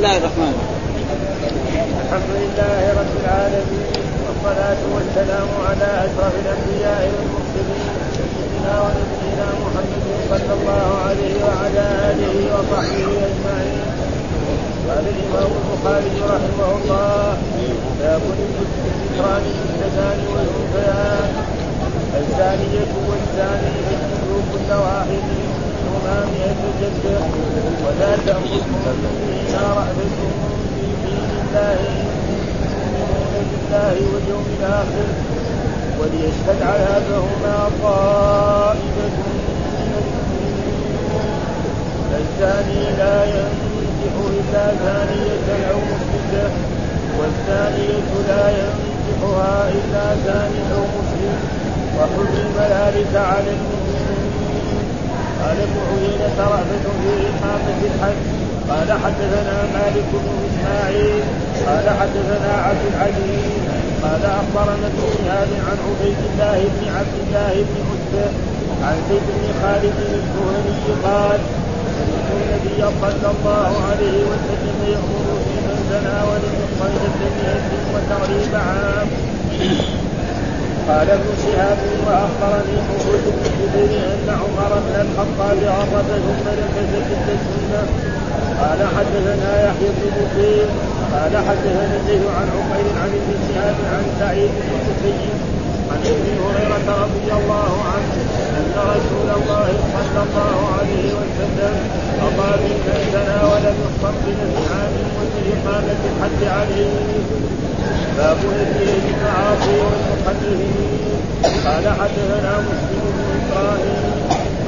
الله الرحمن. الرحيم الحمد لله رب العالمين والصلاة والسلام على أشرف الأنبياء والمرسلين سيدنا ونبينا محمد صلى الله عليه وعلى آله وصحبه أجمعين. قال الإمام البخاري رحمه الله باب الذكران للزكاة والأنثيان الزانية والزاني يجلدوا كل واحد جلدة ولا تأخذكم بهما رأفة في دين الله يؤمنون بالله واليوم الآخر وليشهد عذابهما طائفة من المؤمنين الزاني لا ينكح إلا زانية أو مشركة والزانية لا ينكحها إلا زاني أو مشرك وحرم ذلك على المؤمنين قال ابن عيينة رأفة في إقامة الحج قال حدثنا مالك بن إسماعيل قال حدثنا عبد العزيز قال أخبرنا ابن عن عبيد الله بن عبد الله بن عتبة عن زيد بن خالد الجهني قال سمعت النبي صلى الله عليه وسلم يأمر في من زنى ولم يصيد سمية وتغريب عام. قال ابن شهاب وأخبرني حمود بن جبير أن عمر بن الخطاب عرف ثم نفذ تلك السنة. قال حدثنا يحيى بن بكير قال حدثنا الليل عن عمير عن ابن شهاب عن سعيد بن عن أبي هريرة رضي الله عنه أن رسول الله صلى الله عليه وسلم قضى من زنا ولم يحصر بنزعان وبإقامة الحد عليه. باب نزله المعاصي والمحرمين قال حدثنا مسلم بن إبراهيم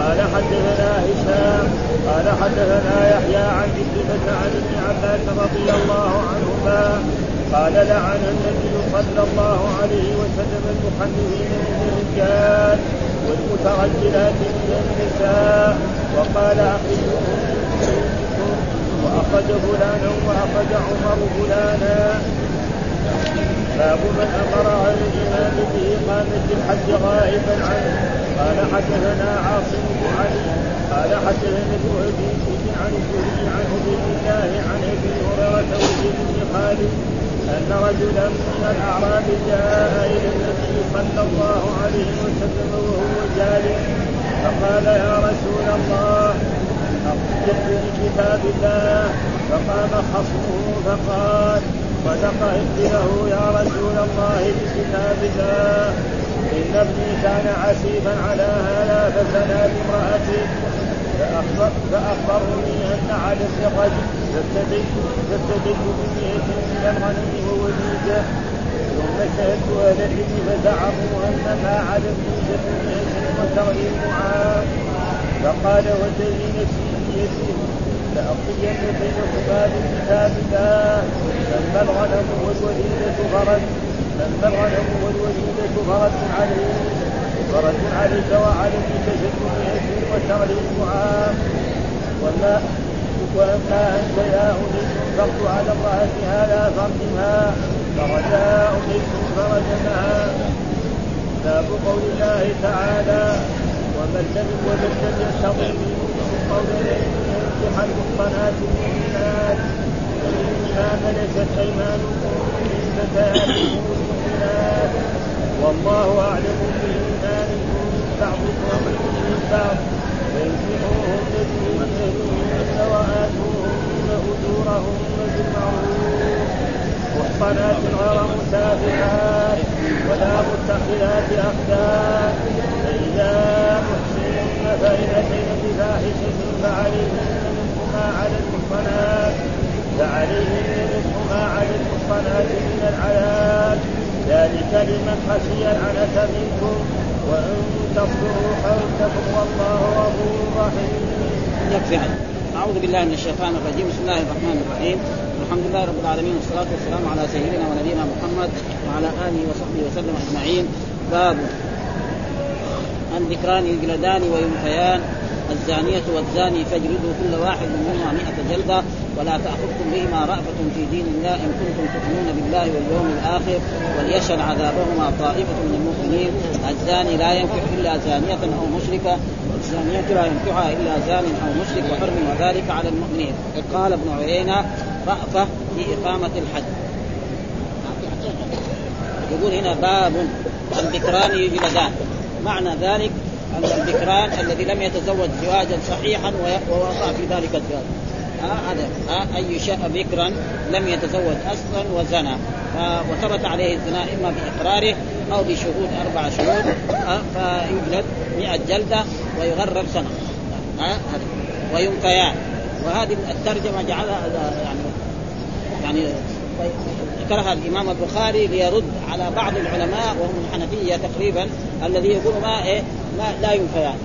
قال حدثنا هشام قال حدثنا يحيى عن كلمة عن ابن عباس رضي الله عنهما قال لعن النبي صلى الله عليه وسلم المحنثين من الرجال والمترجلات من النساء وقال اخرجوهم وأخرج فلانا وأخرج عمر فلانا. باب من أمر على الامام باقامه الحج غائبا عنه. قال حدثنا عاصم بن علي قال حدثنا ابن عبيد عن الزهري عن عبيد الله عن أبي هريرة وزيد بن خالد أن رجلا من الأعراب جاء إلى النبي صلى الله عليه وسلم وهو جالس فقال يا رسول الله اخبرني بكتاب الله. فقام خصمه فقال صدق له يا رسول الله بكتاب الله. إن ابني كان عسيفا على هذا فزنى بامرأته. فأخبرني أن على الرجل فابتديت فابتديت بمئة من الغنم ووليدة ثم شهدت أهل العلم فزعموا أن ما على ابني جبنية وتغريب عام. فقال والذي نفسي بيده لأقضين بينكما بكتاب الله. أما الغنم والوليدة فرد أما الغنم والوليدة فرد عليه فرد عليك وعليك تجد وتغليب عام وما واما انت يا انيس فرد على امراه هذا فردها فرجاء انيس فرجمها باب قول الله تعالى ومن لم ومن لم يستطع منكم قولا ينكح المحصنات المؤمنات. ومما ملكت ايمانكم من فتياتكم المؤمنات والله أعلم بايمانكم بعضكم من بعض فانكحوهن بإذنهن وآتوهن أجورهن بالمعروف محصنات غير مسافحات ولا متخذات أخدان. فإذا أحسن فإن أتين بفاحشة فعليهن نصف ما على المحصنات. فعليهن نصف ما على المحصنات من العذاب. ذلك لمن خشي العنة منكم وإن تصبروا خير لكم والله غفور رحيم. يكفي عنه. أعوذ بالله من الشيطان الرجيم، بسم الله الرحمن الرحيم، الحمد لله رب العالمين والصلاة والسلام على سيدنا ونبينا محمد وعلى آله وصحبه وسلم أجمعين، باب الذكران يجلدان وينفيان الزانية والزاني فاجلدوا كل واحد منهما مئة جلدة ولا تأخذكم بهما رأفة في دين الله إن كنتم تؤمنون بالله واليوم الآخر وليشهد عذابهما طائفة من المؤمنين. الزاني لا ينكح إلا زانية أو مشركة. الزانية لا ينكحها إلا زان أو مشرك وحرم وذلك على المؤمنين. قال ابن عيينة رأفة في إقامة الحد يقول هنا باب الذكران يجلدان معنى ذلك ان الذكران الذي لم يتزوج زواجا صحيحا ووقع في ذلك الزواج هذا أي شاء بكرا لم يتزوج أصلا وزنى. وثبت عليه الزنا إما بإقراره أو بشهود أربع شهود فيجلد 100 جلدة ويغرب سنة. آه وينفيان وهذه الترجمة جعلها يعني يعني ذكرها الإمام البخاري ليرد على بعض العلماء وهم الحنفية تقريبا الذي يقول ما إيه ما لا ينفيان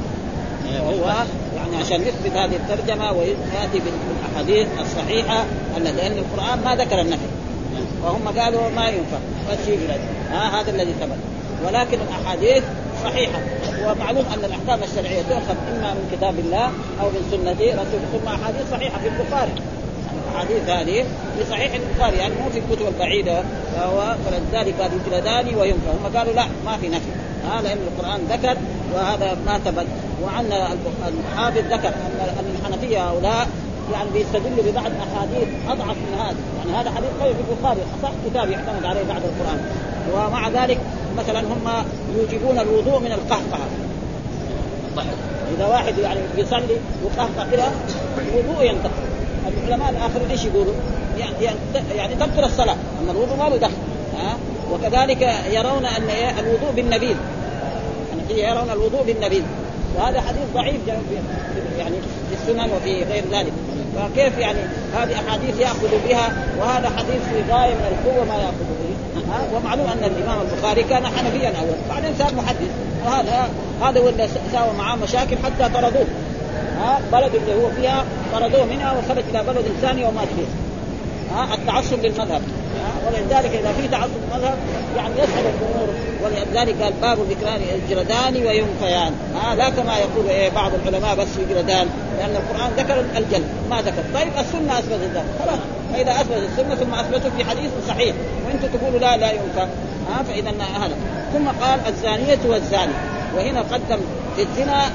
وهو يعني عشان يثبت هذه الترجمة ويأتي بالأحاديث الصحيحة لأن القرآن ما ذكر النفي. وهم قالوا ما ينفع. بس يجلد ها هذا الذي ثبت. ولكن الأحاديث صحيحة. ومعلوم أن الأحكام الشرعية تؤخذ إما من كتاب الله أو من سنة رسول. ثم أحاديث صحيحة في البخاري. الاحاديث هذه في صحيح البخاري. يعني مو في الكتب البعيدة. فلذلك قال وينفى هم قالوا لا ما في نفي. ها لأن القرآن ذكر وهذا ما ثبت وعن الحافظ ذكر أن الحنفية هؤلاء يعني بيستدلوا ببعض أحاديث أضعف من هذا، يعني هذا حديث قوي في البخاري أصح كتاب يعتمد عليه بعد القرآن، ومع ذلك مثلا هم يوجبون الوضوء من القهقه. إذا واحد يعني بيصلي وقهقه كده الوضوء ينتقل. العلماء الاخرين إيش يقولوا؟ يعني يعني تبطل الصلاة، أما الوضوء ما له دخل، ها؟ وكذلك يرون أن الوضوء بالنبيذ يرون الوضوء بالنبيذ. وهذا حديث ضعيف يعني في السنن وفي غير ذلك. فكيف يعني هذه أحاديث يأخذ بها وهذا حديث في غاية من القوة ما يأخذ به؟ ومعلوم أن الإمام البخاري كان حنفيا أول. بعدين صار محدث. وهذا هذا هو اللي ساوى معاه مشاكل حتى طردوه. ها؟ بلد اللي هو فيها طردوه منها وخرج إلى بلد ثاني ومات فيه ها؟ التعصب للمذهب. ولذلك إذا في تعصب المذهب يعني يسهل الأمور. ولذلك قال باب الذكران يجردان وينفيان ها لا كما يقول إيه بعض العلماء بس يجردان لأن القرآن ذكر الجلد ما ذكر. طيب السنة أثبتت ذلك. خلاص. فإذا اثبت السنة ثم اثبته في حديث صحيح وأنتم تقولوا لا لا ينفع ها فإذا هذا. ثم قال الزانية والزاني. وهنا قدم في الزنا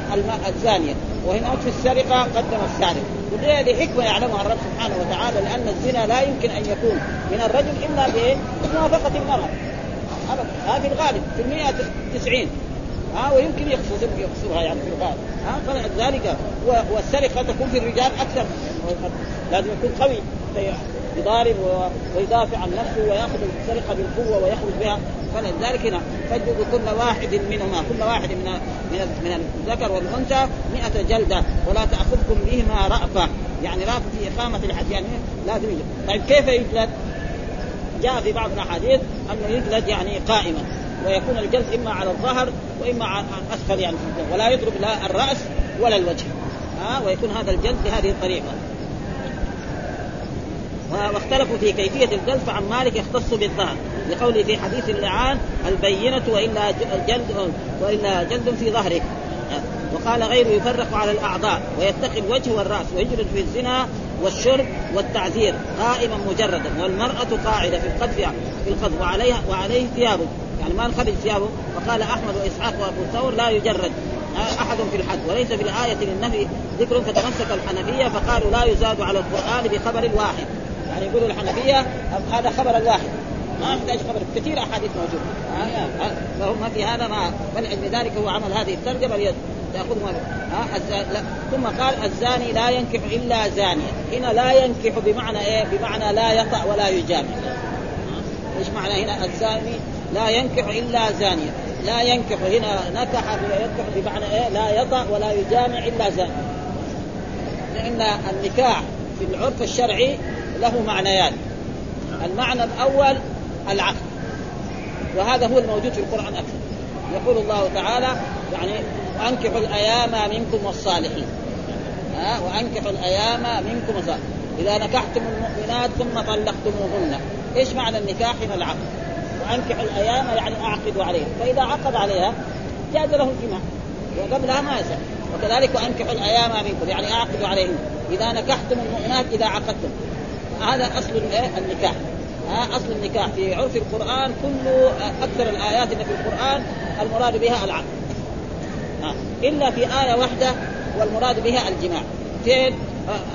الزانية وهنا في السرقة قدم السارق. وليه لحكمه يعلمها الرب سبحانه وتعالى لأن الزنا لا يمكن أن يكون من الرجل إلا بموافقة المرأة. ابدا. هذه الغالب في المئة 90 ها ويمكن يقصد يقصدها يعني في الغالب. ها فلذلك والسرقة تكون في الرجال أكثر. لازم يكون قوي. يضارب ويدافع عن نفسه وياخذ السرقة بالقوة ويخرج بها. فلذلك هنا فجد كل واحد منهما كل واحد من من من الذكر والأنثى 100 جلدة ولا تأخذكم بهما رأفة. يعني رأفة في إقامة الحد يعني لازم يجلد طيب كيف يجلد؟ جاء في بعض الأحاديث أنه يجلد يعني قائما ويكون الجلد إما على الظهر وإما على اسفل يعني. ولا يضرب لا الرأس ولا الوجه. ها ويكون هذا الجلد بهذه الطريقة. واختلفوا في كيفية الجلد فعن مالك يختص بالظهر. لقوله في حديث اللعان البينة وإلا جلد وإلا جلد في ظهرك. وقال غيره يفرق على الأعضاء ويتقي الوجه والرأس ويجلد في الزنا والشرب والتعذير قائما مجردا. والمرأة قاعدة في القذف في القذف وعليها وعليه ثيابه. يعني ما نخرج ثيابه. وقال أحمد وإسحاق وأبو ثور لا يجرد. أحد في الحد. وليس في الآية للنبي ذكر فتمسك الحنفية فقالوا لا يزاد على القرآن بخبر واحد. يعني يقولوا الحنفية هذا خبر الواحد ما يحتاج خبر. كثير أحاديث موجودة. فهم في هذا ما بل لذلك هو عمل هذه الترجمة ليأخذ ما ها لا. ثم قال الزاني لا ينكح إلا زانية. هنا لا ينكح بمعنى إيه؟ بمعنى لا يطأ ولا يجامع إيش معنى هنا؟ الزاني لا ينكح إلا زانية. لا ينكح هنا نكح ينكح بمعنى إيه؟ لا يطأ ولا يجامع إلا زانية. لأن النكاح في العرف الشرعي له معنيان. المعنى الأول العقد وهذا هو الموجود في القرآن أكثر. يقول الله تعالى يعني وأنكحوا الأيام منكم والصالحين. ها؟ وأنكحوا الأيام منكم والصالحين. إذا نكحتم المؤمنات ثم طلقتموهن. إيش معنى النكاح هنا العقد وأنكحوا الأيام يعني أعقدوا عليها. فإذا عقد عليها جاز له الجماع. وقبلها ما يصح وكذلك وأنكحوا الأيام منكم. يعني أعقدوا عليهم إذا نكحتم المؤمنات إذا عقدتم. هذا أصل النكاح. ها؟ أصل النكاح. في عرف القرآن كل أكثر الآيات اللي في القرآن المراد بها العقد إلا في آية واحدة والمراد بها الجماع. فين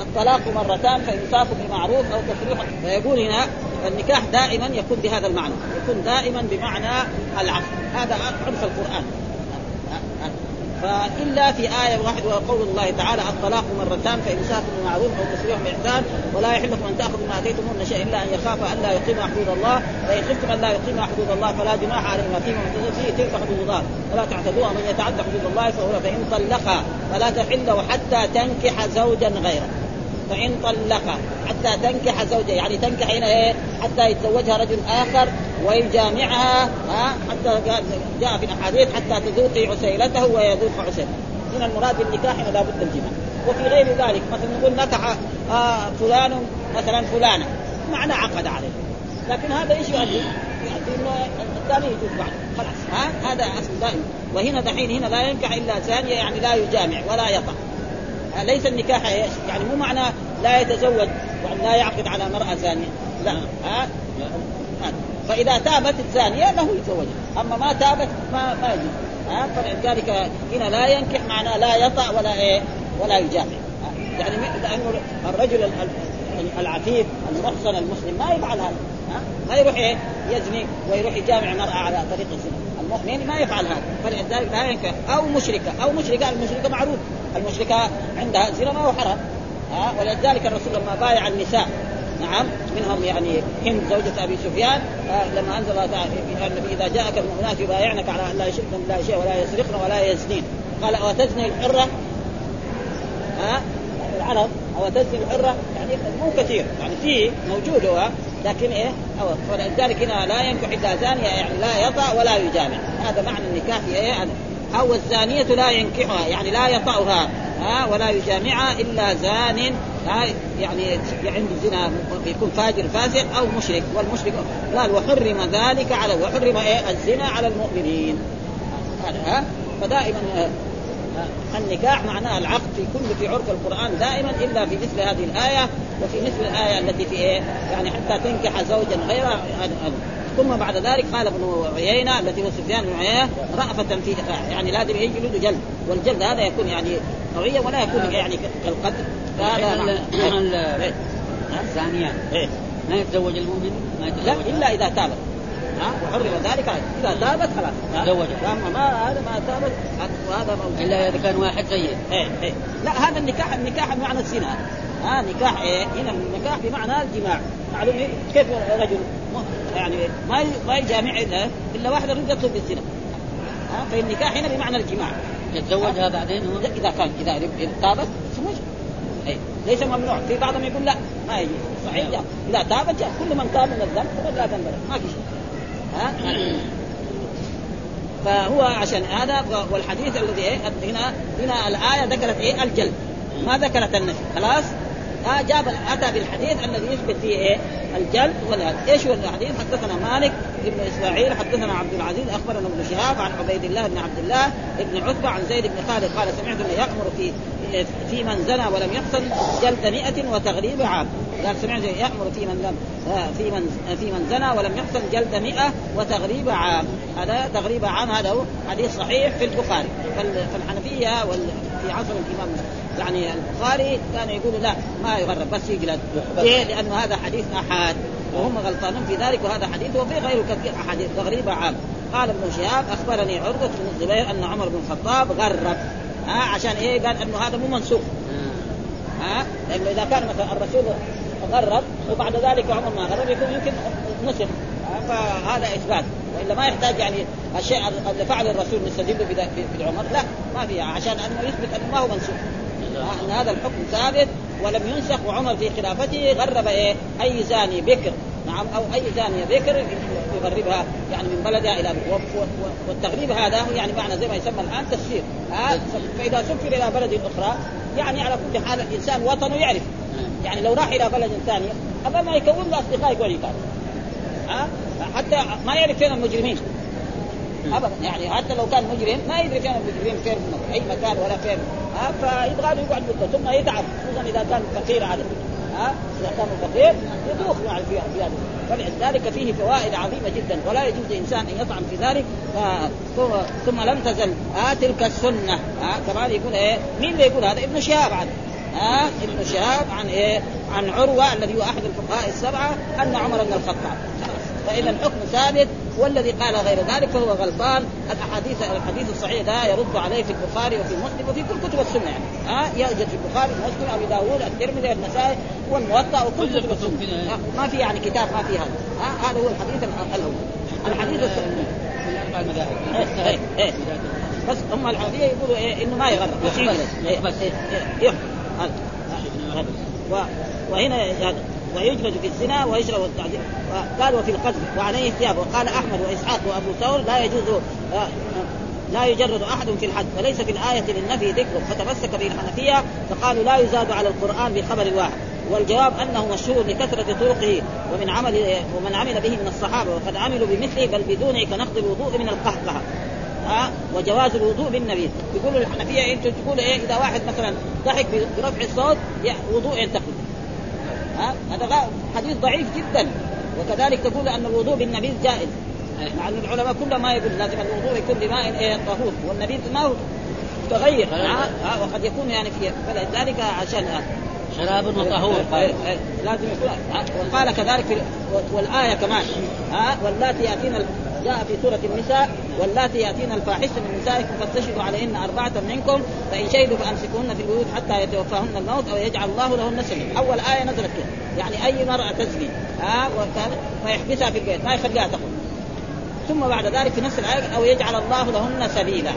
الطلاق مرتان فإمساك بمعروف أو تسريح فيقول هنا النكاح دائما يكون بهذا المعنى. يكون دائما بمعنى العقد هذا عرف القرآن. فإلا في آية واحدة وقول الله تعالى الطلاق مرتان فامساك بمعروف أو تسريح باحسان ولا يحل لكم ان تاخذوا ما اتيتمون شيئا إلا أن يخاف أن لا يقيم حدود الله فإن خفتم أن لا يقيم حدود الله فلا جناح عليهما فيما فيه تلك حدود الله. فلا تعتدوها من يتعدى حدود الله فهو فإن طلقها فلا تحل حتى تنكح زوجا غيره. فإن طلقها حتى تنكح زوجها يعني تنكح هنا إيه؟ حتى يتزوجها رجل آخر ويجامعها ها؟ حتى جاء في الأحاديث حتى تذوقي عسيلته ويذوق عسيلته. هنا المراد بالنكاح هنا لابد الجماع. وفي غير ذلك مثلا نقول نكح آه فلان مثلا فلانة معنى عقد عليه. لكن هذا إيش يؤدي؟ يؤدي إنه الثاني يجوز بعد خلاص ها؟ هذا أصل دائما وهنا دحين هنا لا ينكح إلا ثانية يعني لا يجامع ولا يطع ليس النكاح يعني مو معنى لا يتزوج يعني لا يعقد على امرأة ثانية. لا ها؟ فإذا تابت الثانية له يتزوجها أما ما تابت ما ما يجوز. ها؟ فلذلك هنا لا ينكح معناه لا يطع ولا إيه؟ ولا يجامع. يعني لأنه الرجل العفيف المحصن المسلم ما يفعل هذا. ها؟ ما يروح إيه؟ يزني ويروح يجامع مرأة على طريق الزنا. المؤمن ما يفعل هذا فلذلك لا ينكح أو مشركة أو مشركة المشركة معروف. المشركة عندها زنا حرام. ها؟ ولذلك الرسول لما بايع النساء نعم منهم يعني هند زوجة أبي سفيان لما أنزل الله تعالى النبي إذا جاءك المؤمنات يبايعنك على أن لا يشركن بالله شيء ولا يسرقن ولا يزنين. قال أو تزني الحرة؟ ها؟ العرب أو تزني الحرة يعني مو كثير. يعني في موجود هو لكن إيه أو فلذلك هنا لا ينكح إلا زانية يعني لا يطأ ولا يجامع. هذا معنى النكاح إيه أو الزانية لا ينكحها يعني لا يطأها ها ولا يجامعها إلا زان يعني عنده زنا يكون فاجر فاسق أو مشرك. والمشرك قال وحرم ذلك على وحرم إيه الزنا على المؤمنين. ها؟ فدائما النكاح معناه العقد في كل في عرف القرآن دائما إلا في مثل هذه الآية وفي مثل الآية التي في إيه؟ يعني حتى تنكح زوجا غيره ثم بعد ذلك قال ابن عيينة التي هو سفيان بن عيينة رأفة في يعني لازم يجلد جلد. والجلد هذا يكون يعني قويا ولا يكون يعني كالقتل. فهذا الثانية إيه. ما يتزوج المؤمن؟ ما يتزوج لا إلا إذا تابت ها وحرم ذلك إذا تابت خلاص تزوجت. اما ما هذا ما تابت وهذا موجود. إلا إذا كان واحد سيء إيه إيه. لا هذا النكاح النكاح بمعنى الزنا. ها نكاح إيه؟ هنا النكاح بمعنى الجماع. معلوم إيه؟ كيف رجل يعني ما ما يجامع الا إلا واحدة يطلب بالزنا ها فالنكاح هنا بمعنى الجماع. يتزوجها بعدين هو؟ اذا كان إذا تابت زوج اي ليس ممنوع. في بعضهم يقول لا ما يجوز. صحيح إذا تابت كل من تاب من الذنب لا ذنب ما في شيء. فهو عشان هذا والحديث الذي هنا هنا الآية ذكرت إيه؟ الجلد. ما ذكرت النفي خلاص؟ ها جاب أتى بالحديث الذي يثبت فيه إيه؟ الجلد ولا إيش هو الحديث؟ حدثنا مالك بن إسماعيل حدثنا عبد العزيز أخبرنا ابن شهاب عن عبيد الله بن عبد الله بن عتبة عن زيد بن خالد قال سمعت انه يأمر في في من زنى ولم يحصل جلد مئة وتغريب عام قال سمعت يأمر في من لم في من في من زنى ولم يحصل جلد مئة وتغريب عام هذا تغريب عام هذا هو حديث صحيح في البخاري فالحنفية في عصر الإمام يعني البخاري كان يقول لا ما يغرب بس يجلد ليه؟ لأنه هذا حديث أحاد وهم غلطانون في ذلك وهذا حديث وفي غيره كثير أحاديث تغريب عام. قال ابن شهاب أخبرني عروة بن الزبير أن عمر بن الخطاب غرب. ها عشان إيه؟ قال أنه هذا مو منسوخ. ها؟ لأنه إذا كان مثلا الرسول غرب وبعد ذلك عمر ما غرب يكون يمكن نسخ فهذا إثبات. وإلا ما يحتاج يعني الشيء اللي فعله الرسول نستدل بعمر لا ما فيها عشان أنه يثبت أنه ما هو منسوخ. ان هذا الحكم ثابت ولم ينسخ وعمر في خلافته غرب إيه؟ أي زاني بكر. نعم أو أي زانيه بكر يغربها يعني من بلدها إلى والتغريب هذا يعني معنى زي ما يسمى الآن تسفير ها؟ فإذا سفر إلى بلد أخرى يعني على كل حال الإنسان وطنه يعرف. يعني لو راح إلى بلد ثانية قبل ما يكون له أصدقاء يقول يقال حتى ما يعرف فين المجرمين. ابدا. يعني حتى لو كان مجرم ما يدري فين المجرمين فين في أي مكان ولا فين. ها فيبغى له يقعد مده ثم يتعب. خصوصا إذا كان فقير عليه. ها إذا كان فقير يدوخ في هذا فلذلك فيه فوائد عظيمة جدا. ولا يجوز لإنسان أن يطعن في ذلك. ثم لم تزل. آه تلك السنة. آه كمان يقول إيه؟ مين اللي يقول هذا؟ ابن شهاب ها آه ابن شهاب عن إيه؟ عن عروة الذي هو أحد الفقهاء السبعة أن عمر بن الخطاب. فاذا الحكم ثابت والذي قال غير ذلك فهو غلطان. الاحاديث الحديث الصحيح ده يرد عليه في البخاري وفي مسلم وفي كل كتب السنة يعني. ها؟ يوجد في البخاري ومسلم أبي داوود الترمذي النسائي والموطأ وكل كتب السنة. ما في يعني كتاب ما في هذا ها؟ هذا هو الحديث الأول. الحديث الثاني. إيه إيه إيه. بس هم الحنفيه يقولوا إيه إنه ما يغلط. بس إيه وهنا ويجلد في الزنا ويشرب التعذيب. قال وفي القتل وعليه ثياب وقال أحمد وإسحاق وأبو ثور لا يجوز لا يجرد أحد في الحد وليس في الآية للنفي ذكر. فتمسك به الحنفيه فقالوا لا يزاد على القرآن بخبر واحد. والجواب أنه مشهور لكثرة طرقه ومن عمل ومن عمل به من الصحابة. وقد عملوا بمثله بل بدونه كنقض الوضوء من القهقه ها وجواز الوضوء بالنبيذ يقولوا الحنفيه أنتم تقولوا إيه؟ إذا واحد مثلا ضحك برفع الصوت وضوء ينتقل. ها هذا حديث ضعيف جدا. وكذلك تقول أن الوضوء بالنبيذ جائز. مع أن العلماء كلهم ما يقول لازم الوضوء يكون بماء إيه طهور. والنبيذ ما هو متغير ها؟ وقد يكون يعني في فلذلك عشان شراب وطهور. لازم يكون وقال كذلك في والآية كمان ها؟ واللاتي ياتينا جاء في سورة النساء واللاتي يأتين الفاحشة من نسائكم فاستشهدوا عليهن أربعة منكم فإن شهدوا فأمسكوهن في البيوت حتى يتوفاهن الموت أو يجعل الله لهن سبيلا. أول آية نزلت كده يعني أي مرأة تزني ها فيحبسها في البيت ما يخليها تخرج. ثم بعد ذلك في نفس الآية أو يجعل الله لهن سبيلا.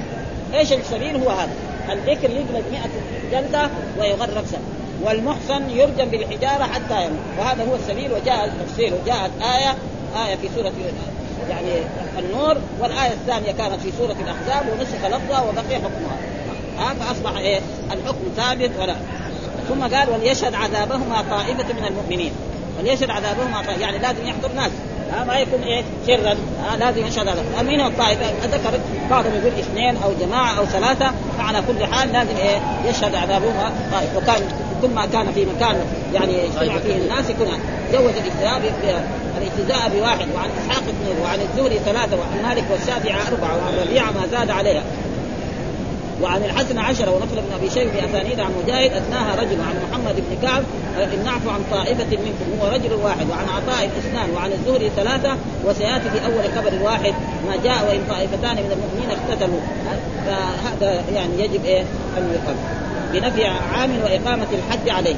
إيش السبيل؟ هو هذا. الذكر يجلد 100 جلدة ويغرب سنة. والمحصن يرجم بالحجارة حتى يموت. وهذا هو السبيل وجاء التفسير وجاءت آية آية في سورة يعني النور والآية الثانية كانت في سورة الأحزاب ونسخ لفظها وبقي حكمها. ها فأصبح إيه؟ الحكم ثابت ولا. ثم قال وليشهد عذابهما طائفة من المؤمنين. وليشهد عذابهما طائفة يعني لازم يحضر ناس. ها ما يكون إيه؟ سرا ها لازم يشهد هذا. أمين الطائفة ذكر بعضهم يقول اثنين أو جماعة أو ثلاثة فعلى كل حال لازم إيه؟ يشهد عذابهما طائفة. وكان كل ما كان في مكان يعني يجتمع فيه الناس يكون جوز الاجتهاد الاجتزاء بواحد وعن إسحاق اثنين وعن الزهري ثلاثة وعن مالك والشافعي أربعة وعن ربيعة ما زاد عليها. وعن الحسن عشرة ونفل بن أبي شيبة بأسانيد عن مجاهد أثناها رجل عن محمد بن كعب إن نعفو عن طائفة منكم هو رجل واحد. وعن عطاء اثنان وعن الزهري ثلاثة وسيأتي في أول خبر واحد ما جاء وإن طائفتان من المؤمنين اقتتلوا. فهذا يعني يجب إيه؟ أن يقام بنفي عام وإقامة الحد عليه.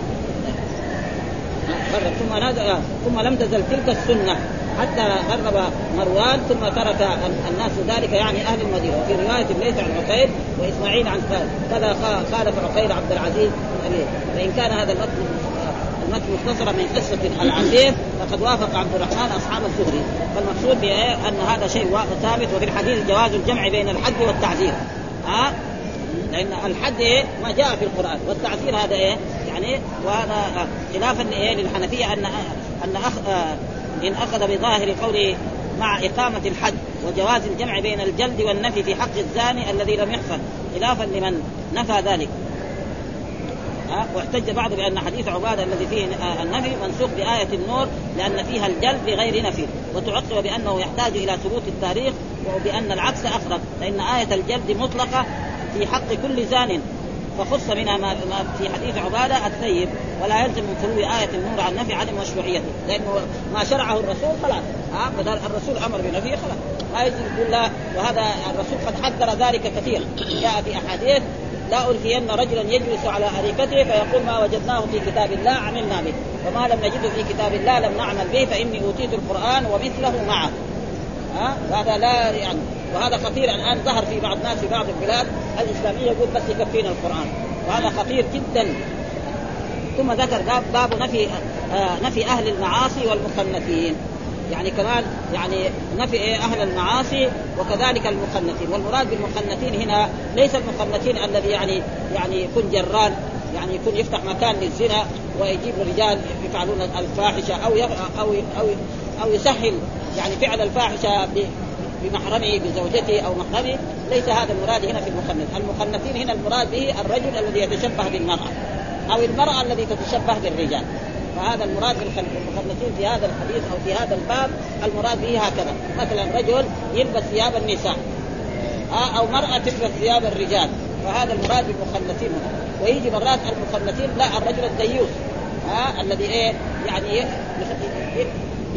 ثم نزل ثم لم تزل تلك السنة حتى غرب مروان ثم ترك الناس ذلك يعني أهل المدينة. وفي رواية ليس عن عقيل وإسماعيل عن كذا خالف عقيل عبد العزيز فإن كان هذا المتن المتن مختصرا من قصة العسير فقد وافق عبد الرحمن أصحاب الزهري. فالمقصود أن هذا شيء ثابت وفي الحديث جواز الجمع بين الحد والتعزير. ها؟ لأن الحد إيه؟ ما جاء في القرآن. والتعزير هذا إيه؟ يعني وهذا خلافا إيه؟ للحنفية أن أن أخ إن أخذ بظاهر قوله مع إقامة الحد وجواز الجمع بين الجلد والنفي في حق الزاني الذي لم يحصل خلافا لمن نفى ذلك. أه؟ واحتج بعض بأن حديث عبادة الذي فيه النفي منسوخ بآية النور لأن فيها الجلد بغير نفي وتعقب بأنه يحتاج إلى ثبوت التاريخ وبأن العكس أقرب فإن آية الجلد مطلقة في حق كل زان فخص منها ما في حديث عبادة الثيب ولا يلزم من خلو آية النور عن نفي عدم مشروعيته. لأنه ما شرعه الرسول خلاص. ها؟ بدل الرسول أمر بنفيه خلاص. ما يلزم يقول لا وهذا الرسول قد حذر ذلك كثيرا جاء في أحاديث لا ألفين رجلا يجلس على أريكته فيقول ما وجدناه في كتاب الله عملنا به. وما لم نجده في كتاب الله لم نعمل به فإني أوتيت القرآن ومثله معه. ها؟ هذا لا يعني وهذا خطير الآن ظهر في بعض الناس في بعض البلاد الإسلامية يقول بس يكفينا القرآن. وهذا خطير جدا. ثم ذكر باب باب نفي آه نفي أهل المعاصي والمخنثين يعني كمان يعني نفي إيه؟ أهل المعاصي وكذلك المخنثين والمراد بالمخنثين هنا ليس المخنثين الذي يعني يعني يكون جران يعني يكون يفتح مكان للزنا ويجيب رجال يفعلون الفاحشة أو أو أو أو يسهل يعني فعل الفاحشة بمحرمه بزوجته أو محرمه. ليس هذا المراد هنا في المخنث، المخنثين هنا المراد به الرجل الذي يتشبه بالمرأة أو المرأة التي تتشبه بالرجال. فهذا المراد بالمخنثين في هذا الحديث أو في هذا الباب المراد به هكذا. مثلا رجل يلبس ثياب النساء أو مرأة تلبس ثياب الرجال. فهذا المراد بالمخنثين هنا. ويجي مرات المخنثين لا الرجل الديوث ها الذي إيه؟ يعني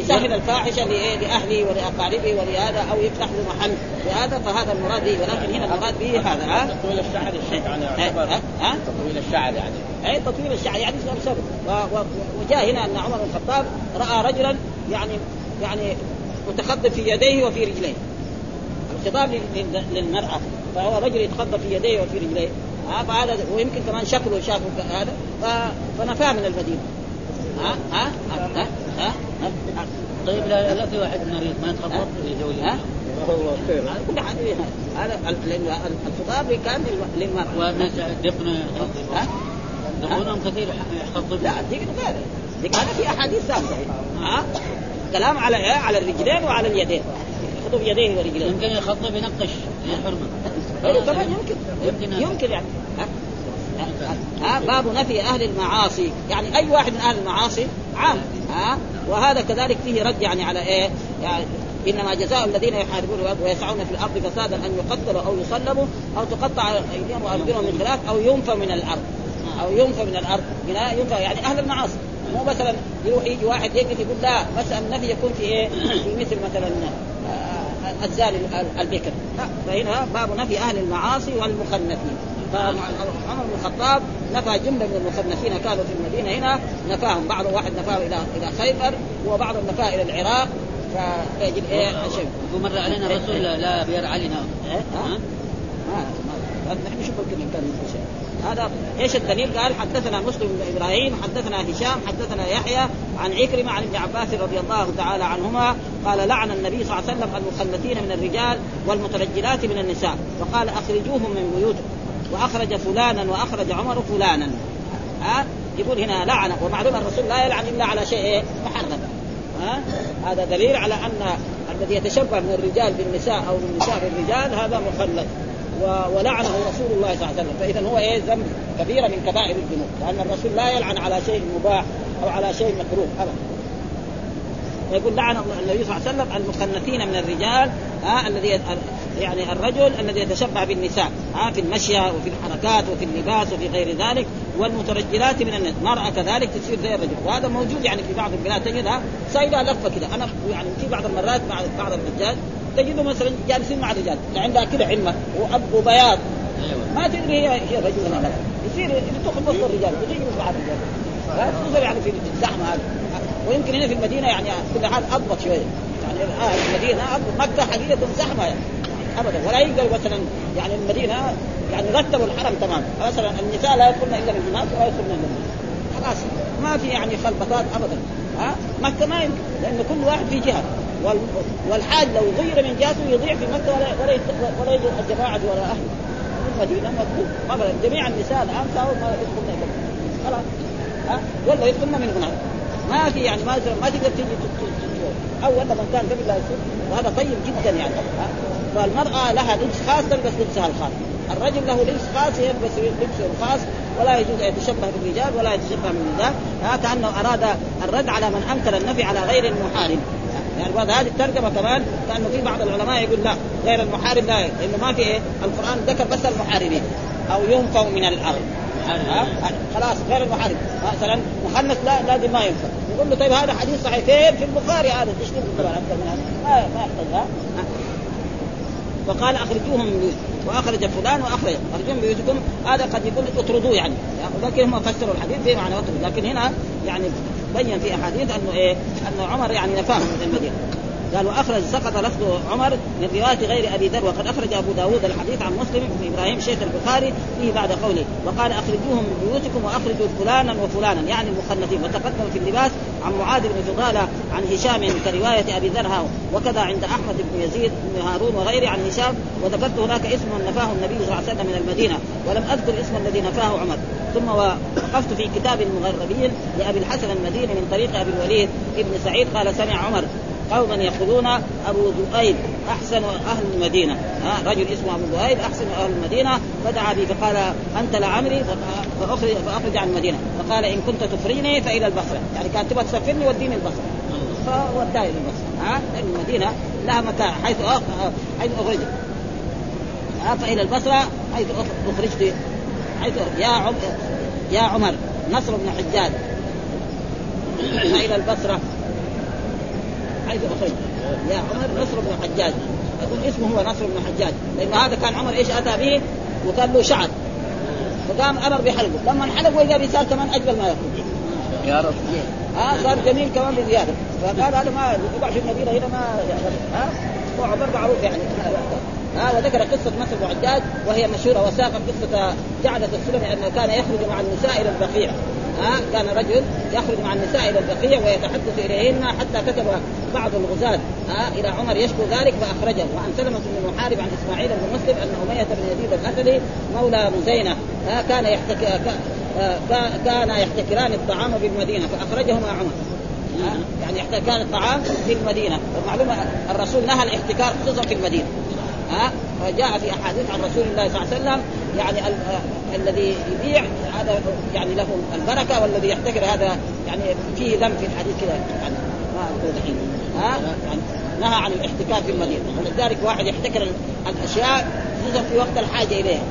يسهل الفاحشة لاهله ولاقاربه ولهذا أو يفتح له محل. لهذا فهذا المراد به. ولكن هنا المراد به هذا ها؟ تطويل الشعر الشيخ يعني يعتبر ها؟ تطويل الشعر يعني. اي تطويل الشعر. يعني سبب؟ وجاء هنا أن عمر بن الخطاب رأى رجلا يعني يعني متخبط في يديه وفي رجليه. الخطاب للمرأة. فهو رجل يتخبط في يديه وفي رجليه. ها؟ فهذا ويمكن كمان شكله شافه هذا. فنفاه من المدينة ها؟ ها؟ ها؟ ها, ها؟ طيب لا, لا في واحد مريض ما يتخبط في زوجته ها؟ خير. كل حد هذا الخطاب كان للمرأة. والناس دقن ها؟ دقنهم كثير يخطب لا ديك غير ديك هذا في أحاديث ثابته ها؟ كلام على على الرجلين وعلى اليدين. يخطب يديه ورجليه. يمكن يخطب ينقش الحرمه أيوه طبعا يمكن. يمكن. يمكن يعني. ها؟ باب نفي أهل المعاصي. يعني أي واحد من أهل المعاصي عام ها؟ وهذا كذلك فيه رد يعني على إيه؟ يعني إنما جزاء الذين يحاربون ويسعون في الأرض فسادا أن يقتلوا أو يصلبوا أو تقطع أيديهم وأرجلهم من خلاف أو ينفى من الأرض أو ينفى من الأرض ينفى يعني أهل المعاصي. مو مثلا يروح يجي واحد يقف يقول لا بس النفي يكون في إيه؟ في مثل مثلا الزاني البكر. لا فهنا باب نفي أهل المعاصي والمخنثين فعمر بن الخطاب نفى جمله من المخنثين كانوا في المدينة هنا نفاهم. بعض واحد نفاه إلى إلى خيبر وبعض نفاه إلى العراق. فيجد إيه؟ شيء ومر علينا الرسول لا بيرعى لنا إيه؟ ها؟ ما نحن نشوف كان شيء؟ هذا إيش الدليل؟ قال حدثنا مسلم بن إبراهيم حدثنا هشام حدثنا يحيى عن عكرمة عن ابن عباس رضي الله تعالى عنهما قال لعن النبي صلى الله عليه وسلم المخلثين من الرجال والمترجلات من النساء. وقال أخرجوهم من بيوتهم وأخرج فلانا وأخرج عمر فلانا. ها؟ يقول هنا لعن ومعلوم الرسول لا يلعن إلا على شيء إيه؟ محرم. ها؟ هذا دليل على أن الذي يتشبه من الرجال بالنساء أو من النساء بالرجال هذا مخلد. ولعنه رسول الله صلى الله عليه وسلم. فإذا هو إيه؟ ذنب كبيره من كبائر الذنوب. لأن الرسول لا يلعن على شيء مباح أو على شيء مكروه ابدا. يقول لعن النبي صلى الله عليه وسلم المخنثين من الرجال ها الذي يعني الرجل الذي يتشبه بالنساء ها في المشية وفي الحركات وفي اللباس وفي غير ذلك والمترجلات من الناس. المرأة كذلك تصير زي الرجل. وهذا موجود يعني في بعض البلاد تجدها سايبة لفة كذا أنا يعني في بعض المرات مع بعض الرجال تجده مثلا جالسين مع الرجال عندها كذا عمة وبياض. أيوة. ما تدري هي هي رجل ولا لا. يصير تدخل وسط الرجال وتجلس مع الرجال. خصوصا يعني في الزحمه هذه ويمكن هنا في المدينة يعني كل حال أضبط شوية. يعني الان المدينة اضبط مكة حقيقة زحمة يعني. ابدا. ولا يقدر مثلا يعني المدينة يعني رتبوا الحرم تمام. مثلا النساء لا يدخلن إلا من هناك ولا يدخلن إلا خلاص. ما في يعني خلبطات ابدا. ها؟ مكة ما يمكن لأن كل واحد في جهة. والحاج لو غير من جهته يضيع في مكة ولا ولا ولا يجي الجماعة ولا أهله. المدينة مطلوب. ابدا. جميع النساء الآن صاروا ما يدخلن خلاص. ها؟ ولا يدخلن من هناك ما في يعني ما ما تقدر تيجي اول من كان قبل لا يصير. وهذا طيب جدا يعني. فالمرأة لها لبس خاص تلبس لبسها الخاص. الرجل له لبس خاص يلبس لبسه الخاص ولا يجوز أن يتشبه بالرجال ولا يتشبه من النساء كأنه أراد الرد على من أنكر النفي على غير المحارم. يعني بعد هذه الترجمة كمان كأنه في بعض العلماء يقول لا غير المحارم لا لأنه ما في إيه؟ القرآن ذكر بس المحاربين أو ينفوا من الأرض. خلاص غير المحارم مثلا مخنث لا لازم ما ينفع. يقول له طيب هذا حديث صحيح فين في البخاري هذا. طبعا أكثر من هذا ما ما يحتاج وقال أخرجوهم من وأخرج فلان وأخرج. أخرجوهم بيوتكم هذا قد يقول اطردوه يعني. لكن هم فسروا الحديث بمعنى اطرد. لكن هنا يعني بين في أحاديث أنه إيه؟ أنه عمر يعني نفاهم من المدينة. قال واخرج سقط لفظ عمر من روايه غير أبي ذر وقد أخرج أبو داود الحديث عن مسلم بن إبراهيم شيخ البخاري فيه بعد قوله وقال أخرجوهم من بيوتكم وأخرجوا فلانا وفلانا يعني المخنثين وتقدم في اللباس عن معاذ بن فضالة عن هشام كرواية أبي ذر وكذا عند أحمد بن يزيد بن هارون وغيره عن هشام. وذكرت هناك اسم نفاه النبي صلى الله عليه وسلم من المدينة ولم أذكر اسم الذي نفاه عمر. ثم وقفت في كتاب المغربين لأبي الحسن المديني من طريق أبي الوليد ابن سعيد قال سمع عمر. قوما يقولون أبو ذؤيب أحسن أهل المدينة. ها رجل اسمه أبو ذؤيب أحسن أهل المدينة. فدعا به فقال أنت لعمري فاخرج فأخرج عن المدينة. فقال إن كنت تفريني فإلى البصرة. يعني كانت تبغى تسفرني وديني البصرة. فوداه إلى البصره ها المدينة لها مكان حيث حيث أخرجت. فإلى البصرة حيث أخرجت. حيث يا عمر يا عمر نصر بن حجاج. فإلى البصرة. حيث اخرج يا عمر نصر بن حجاج. يكون اسمه هو نصر بن حجاج. لأن هذا كان عمر إيش أتى به؟ وكان له شعر. فقام أمر بحلقه. لما انحلق وإذا بصار كمان أجمل ما يكون يا رب. ها آه صار جميل كمان بزيادة. فقال هذا ما يقع في المدينة هنا ما ها؟ هو عمر معروف يعني. ها وذكر قصة نصر بن حجاج وهي مشهورة وساق قصة جعلة السلمي أنه كان يخرج مع النساء إلى البقيع. ها كان رجل يخرج مع النساء إلى البقيع ويتحدث إليهن حتى كتب بعض الغزاة ها إلى عمر يشكو ذلك فأخرجه. وعن سلمة بن محارب عن إسماعيل بن مسلم ان امية بن يزيد الاسدي مولى مزينة ها كان يحتك كان يحتكران الطعام بالمدينة فأخرجهما عمر يعني كان الطعام في المدينة. والمعلومة الرسول نهى الاحتكار خصوصا في المدينة ها. فجاء في أحاديث عن رسول الله صلى الله عليه وسلم يعني ال... الذي يبيع هذا يعني له البركة والذي يحتكر هذا يعني فيه ذم في الحديث كذا يعني ما ها؟ يعني نهى عن الاحتكار في المدينة. ولذلك واحد يحتكر الأشياء خصوصا في وقت الحاجة إليها.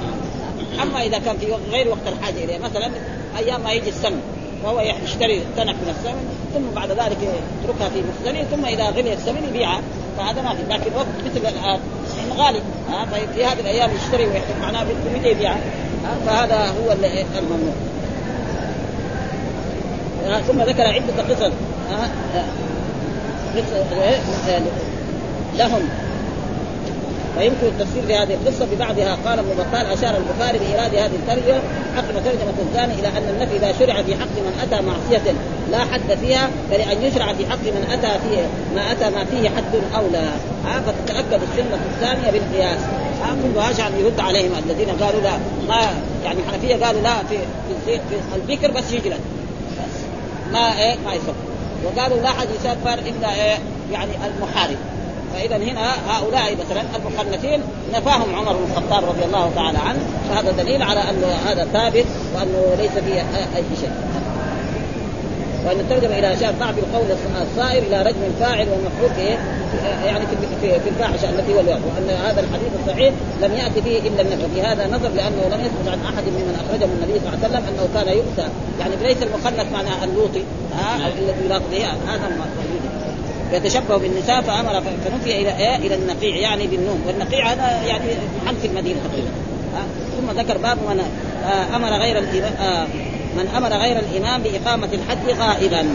أما إذا كان في غير وقت الحاجة إليها. مثلا أيام ما يجي السمن وهو يشتري تنك من السمن ثم بعد ذلك يتركها في مخزنه ثم إذا غلي السمن يبيعها. فهذا ما في. لكن وقت مثل الان غالي ها طيب في هذه الأيام يشتري ويحتاج معناه بمتى يبيعها فهذا هو الممنوع. ثم ذكر عدة قصص. لهم. ويمكن التفسير لهذه القصة ببعضها. قال ابن بطال أشار البخاري بإيراد هذه الترجمة حق ترجمة الثاني إلى أن النفي إذا شرع في حق من أتى معصية لا حد فيها فلان يشرع في حق من أتى فيه ما أتى ما فيه حد أولى. ها فتتاكد السنة الثانية بالقياس. ها كلها عشان يرد عليهم الذين قالوا لا ما يعني الحنفيه قالوا لا في في, في البكر بس يجلد بس. ما إيه؟ ما يصف وقالوا لا حد يسافر إلا إيه؟ يعني المحارب. فإذا هنا هؤلاء مثلا المخنثين نفاهم عمر بن الخطاب رضي الله تعالى عنه. فهذا دليل على أن هذا ثابت وأنه ليس فيه أي شيء. وأن الترجمه إلى اشار ضعف القول الصائر إلى رجم الفاعل والمفعول في يعني في في, في الفاحشة التي هو الوقت وأن هذا الحديث الصحيح لم يأتي فيه إلا النفي في هذا نظر لأنه لم يثبت عن أحد ممن أخرجه النبي صلى الله عليه وسلم أنه كان يؤتى. يعني ليس المخنث معناه اللوطي ها الذي يلاط هذا الموجود يتشبه بالنساء فأمر فنفي إلى إيه؟ إلى النقيع يعني بالنوم. والنقيع هذا يعني محل في المدينة تقريبا ثم ذكر باب من آه أمر غير الامام آه من أمر غير الإمام بإقامة الحد غائبا.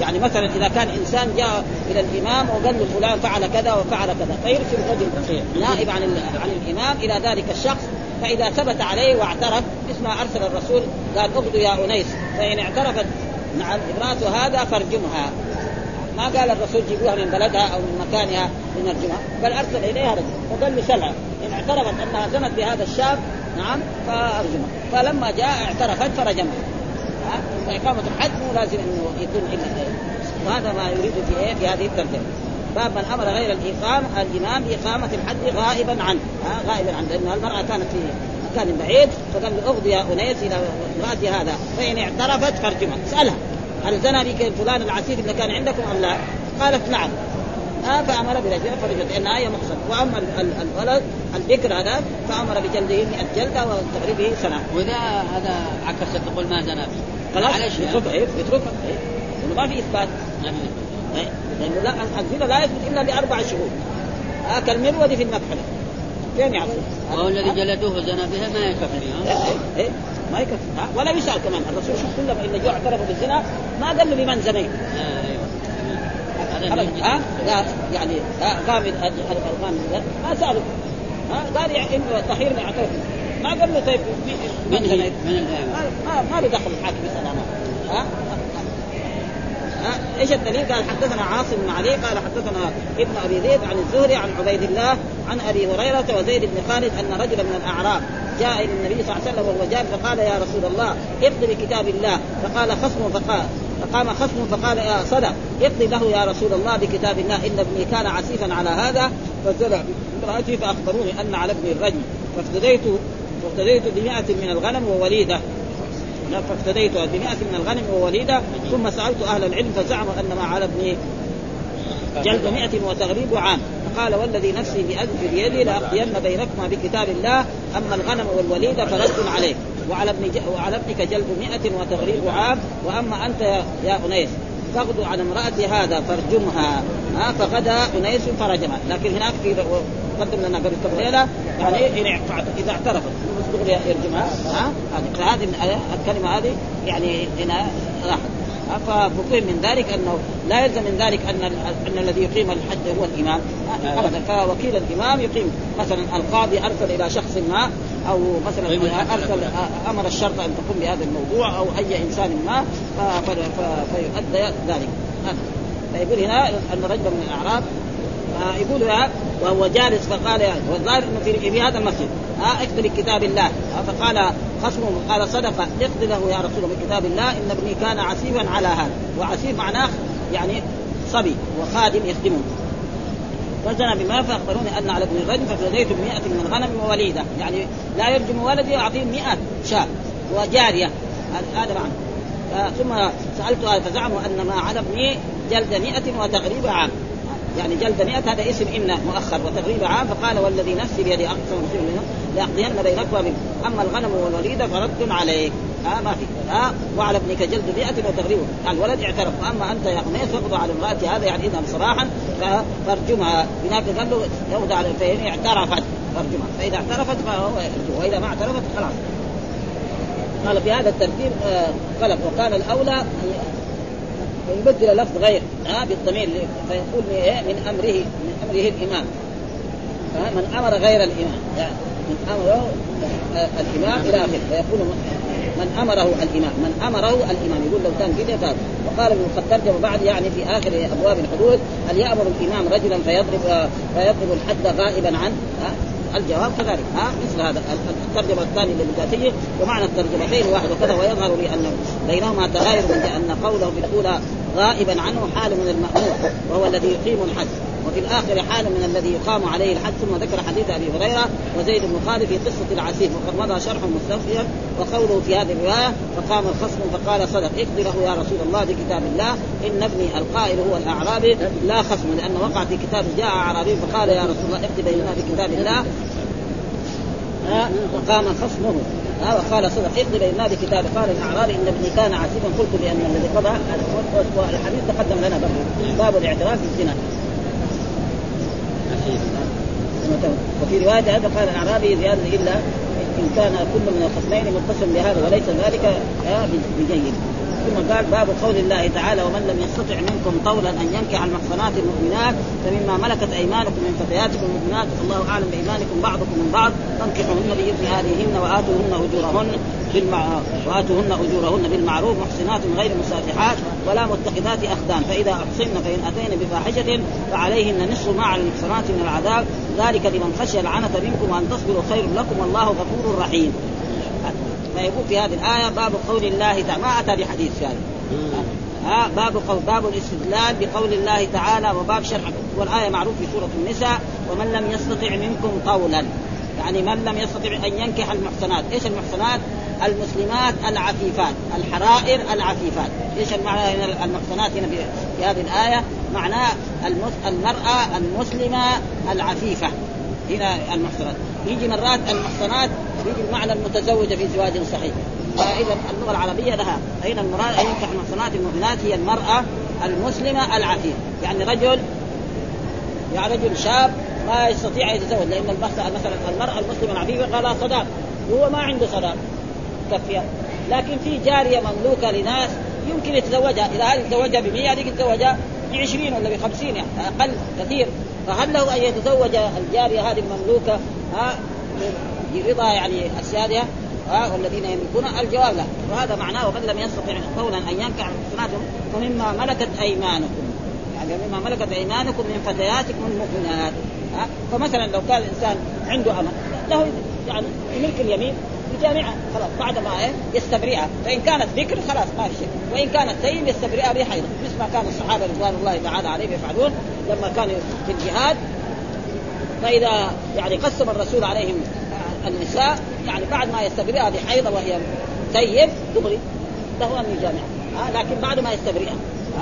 يعني مثلا إذا كان إنسان جاء إلى الإمام وقال له فلان فعل كذا وفعل كذا فيرسل رجل نائب عن عن الإمام إلى ذلك الشخص فإذا ثبت عليه واعترف مثل ما أرسل الرسول قال اغدو يا أنيس فإن اعترفت نعم امراته هذا فارجمها. ما قال الرسول جيبوها من بلدها أو من مكانها لنرجمها بل أرسل إليها رجل وقال له سلعه إن اعترفت أنها زنت بهذا الشاب نعم فارجمها فلما جاء اعترفت فرجمها فإقامة الحد مو لازم إنه يكون إلا وهذا ما يريد في إيه؟ في هذه الترجمه باب من أمر غير الإقام الإمام باقامه الحد غائبا عنه. غائبا عنه. لأن المرأة كانت في مكان بعيد فقال له أغضي يا أنيس إلى امراه هذا. فإن اعترفت فارجمها. اسالها هل زنى بك فلان العسير اللي كان عندكم أم لا؟ قالت نعم. آه فامر برجله فرجت لانها هي محصن وأما الولد البكر هذا فأمر بجلده 100 جلده وتغريبه سنة. وإذا هذا عكست تقول ما زنى خلاص يتركها إيه؟ يتركها إيه؟ ما في إثبات. إيه؟ لأنه لا الزنا لا يثبت إلا لأربع شهور. آه كالمرود في المكحله. فين يعرف؟ وهو الذي جلدوه وزنى بها ما يكفي ها؟ إيه؟ ما يكفي ولا يسأل كمان الرسول شوف كلهم إلا جو اعترفوا بالزنا ما قال له بمن زنيت ها؟ لا يعني غامض الغامض ما سألوا. ها؟ قال يعني إنه طهير ما اعترف ما قال له طيب من زنيت ما ما له دخل الحاكم يسأل ها؟ إيش الدليل؟ قال حدثنا عاصم بن علي قال حدثنا ابن أبي ذئب عن الزهري عن عبيد الله عن أبي هريرة وزيد بن خالد أن رجلا من الأعراب جاء إلى النبي صلى الله عليه وسلم وهو فقال يا رسول الله اقض بكتاب الله. فقال خصم فقال. فقام خصم فقال يا صدق اقضي له يا رسول الله بكتاب الله إن ابني كان عسيفا على هذا فزرع امرأتي فأخبروني أن على ابني الرجم فافتديت فافتديت بمئة من الغنم ووليدة. فافتديت بمئة من الغنم ووليدة ثم سألت أهل العلم فزعموا أن ما على ابني جلد مئة وتغريب عام. فقال والذي نفسي بأد بيدي لأقضين بينكما بكتاب الله أما الغنم والوليدة فرد عليك وعلى ابن ج... وعلى ابنك جلد مئة وتغريب عام وأما أنت يا, يا أنيس فاغدو على امرأة هذا فارجمها. ها فغدا أنيس فرجمها لكن هناك في قدم لنا قبل كم ليلة يعني إذا اعترفت. يرجمها ها فهذه الكلمة هذه يعني هنا راحت. ففهم من ذلك أنه لا يلزم من ذلك أن أن الذي يقيم الحج هو الإمام. أبدا. فوكيل الإمام يقيم. مثلا القاضي أرسل إلى شخص ما أو مثلا أرسل أمر الشرطه أن تقوم بهذا الموضوع أو أي إنسان ما فيؤدى ذلك. فيقول هنا أن رجلا من الأعراب يقول وهو جالس فقال والظاهر إنه في, في هذا المسجد. ها اقتل كتاب الله. فقال خصمه قال صدق اقضي له يا رسول الله بكتاب الله إن ابني كان عسيفا على هذا. وعسيف معناه يعني صبي وخادم يخدمه. فزنى بما فأخبروني أن على ابن الرجل ففديت بمئة من الغنم ووليدة. يعني لا يرجم ولدي واعطيه 100 شاة وجارية. هذا معنى. ثم سألت فزعموا أن ما على ابني جلد 100 وتغريب عام. يعني جلد مئة هذا اسم إن مؤخر وتغريب عام. فقال والذي نفسي بيدي أقسم لأقضين بينكما أما الغنم والوليد فرد عليك. ها ما في. ها وعلى ابنك جلد مئة وتغريب. الولد اعترف. وأما أنت يا قميص فاقضى على امرأتي هذا يعني إذا صراحا فارجمها. هناك قال له على فإن اعترفت. فارجمها. فإذا اعترفت فهو يرجم وإذا ما اعترفت خلاص. قال في هذا الترتيب آه غلط. وكان الأولى ويبدل لفظ غير ها بالضمير فيقول من أمره من أمره الإمام. من أمر غير الإمام يعني من أمره الإمام إلى آخره. فيقول من أمره الإمام من أمره الإمام. يقول لو كان كذا وقال ابن ترجم بعد يعني في آخر أبواب الحدود هل يأمر الإمام رجلا فيضرب فيضرب الحد غائبا عنه؟ الجواب كذلك. ها؟ مثل هذا الترجمة الثانية للذاتيه ومعنى الترجمتين واحد وكذا ويظهر لي ان بينهما تغاير من أن قوله في الاولى غائبا عنه حال من المأمور وهو الذي يقيم الحد وفي الآخر حال من الذي يقام عليه الحد ثم ذكر حديث أبي هريرة وزيد بن خالد في قصة العسير. وقد مضى شرح مستفيا وقوله في هذه الرواية فقام الخصم فقال صدق اقضي له يا رسول الله بكتاب الله إن ابني القائل هو الأعرابي لا خصم لأنه وقع في كتاب جاء أعرابي فقال يا رسول الله اقضي بيننا بكتاب الله. فقام خصمه. وقال صدق اقضي بيننا بكتاب. قال الأعرابي إن ابني كان عسيفا قلت بأن الذي قضى الحديث تقدم لنا باب الاعتراف بالزنا. وفي رواية هذا قال الأعرابي زيادة إلا إن كان كل من الخصمين متصل بهذا وليس ذلك بجيد. ثم قال باب قول الله تعالى ومن لم يستطع منكم طولا أن ينكح المحصنات المؤمنات فمما ملكت أيمانكم من فتياتكم المؤمنات الله أعلم بإيمانكم بعضكم من بعض فانكحوهن باذن اهلهن وآتوهن أجورهن بالمع... وآتوهن أجورهن بالمعروف محسنات غير مسافحات ولا متخذات أخدان فإذا أحصن فإن أتين بفاحشة فعليهن نصف ما على المحصنات من العذاب. ذلك لمن خشي العنة منكم وأن تصبروا خير لكم والله غفور رحيم. فيقول في هذه الآية باب قول الله تعالى ما أتى بحديث يعني. ها باب قول باب الاستدلال بقول الله تعالى وباب شرح. والآية معروف في سورة النساء ومن لم يستطع منكم قولا. يعني من لم يستطع أن ينكح المحسنات إيش المحسنات المسلمات العفيفات الحرائر العفيفات. إيش المعنى هنا المحسنات هنا في هذه الآية؟ معناه المرأة المسلمة العفيفة. هنا المحسنات يجي مرات المحسنات يجي المعنى المتزوجة في زواج صحيح. فإذا اللغة العربية لها أين المراد؟ أن ينكح المحسنات المؤمنات؟ هي المرأة المسلمة العفيفة يعني رجل يعني رجل شاب ما يستطيع أن يتزوج لأن مثلا المرأة المسلمة العفيفه قال صداق هو ما عنده صداق كفيها لكن في جارية مملوكة لناس يمكن يتزوجها. إذا هذه يتزوجها ب 100 هذيك يتزوجها ب 20 ولا ب 50 يعني أقل كثير. فهل له أن يتزوج الجارية هذه المملوكة؟ ها برضا يعني اسيادها ها والذين يملكون الجواب لا وهذا معناه ومن لم يستطع قولا أن ينكح محصناتهم فمما ملكت أيمانكم. يعني مما ملكت أيمانكم من فتياتكم المؤمنات فمثلا لو كان الإنسان عنده امل له يعني ملك اليمين يجامعها خلاص بعد ما إيه يستبرئها. فإن كانت ذكر خلاص ما في شيء. وإن كانت ثيب يستبرئها بحيض مثل ما كان الصحابة رضوان الله تعالى عليهم يفعلون لما كانوا في الجهاد. فإذا يعني قسم الرسول عليهم النساء يعني بعد ما يستبرئها بحيضه وهي ثيب دغري. له ان يجامعها آه لكن بعد ما يستبرئها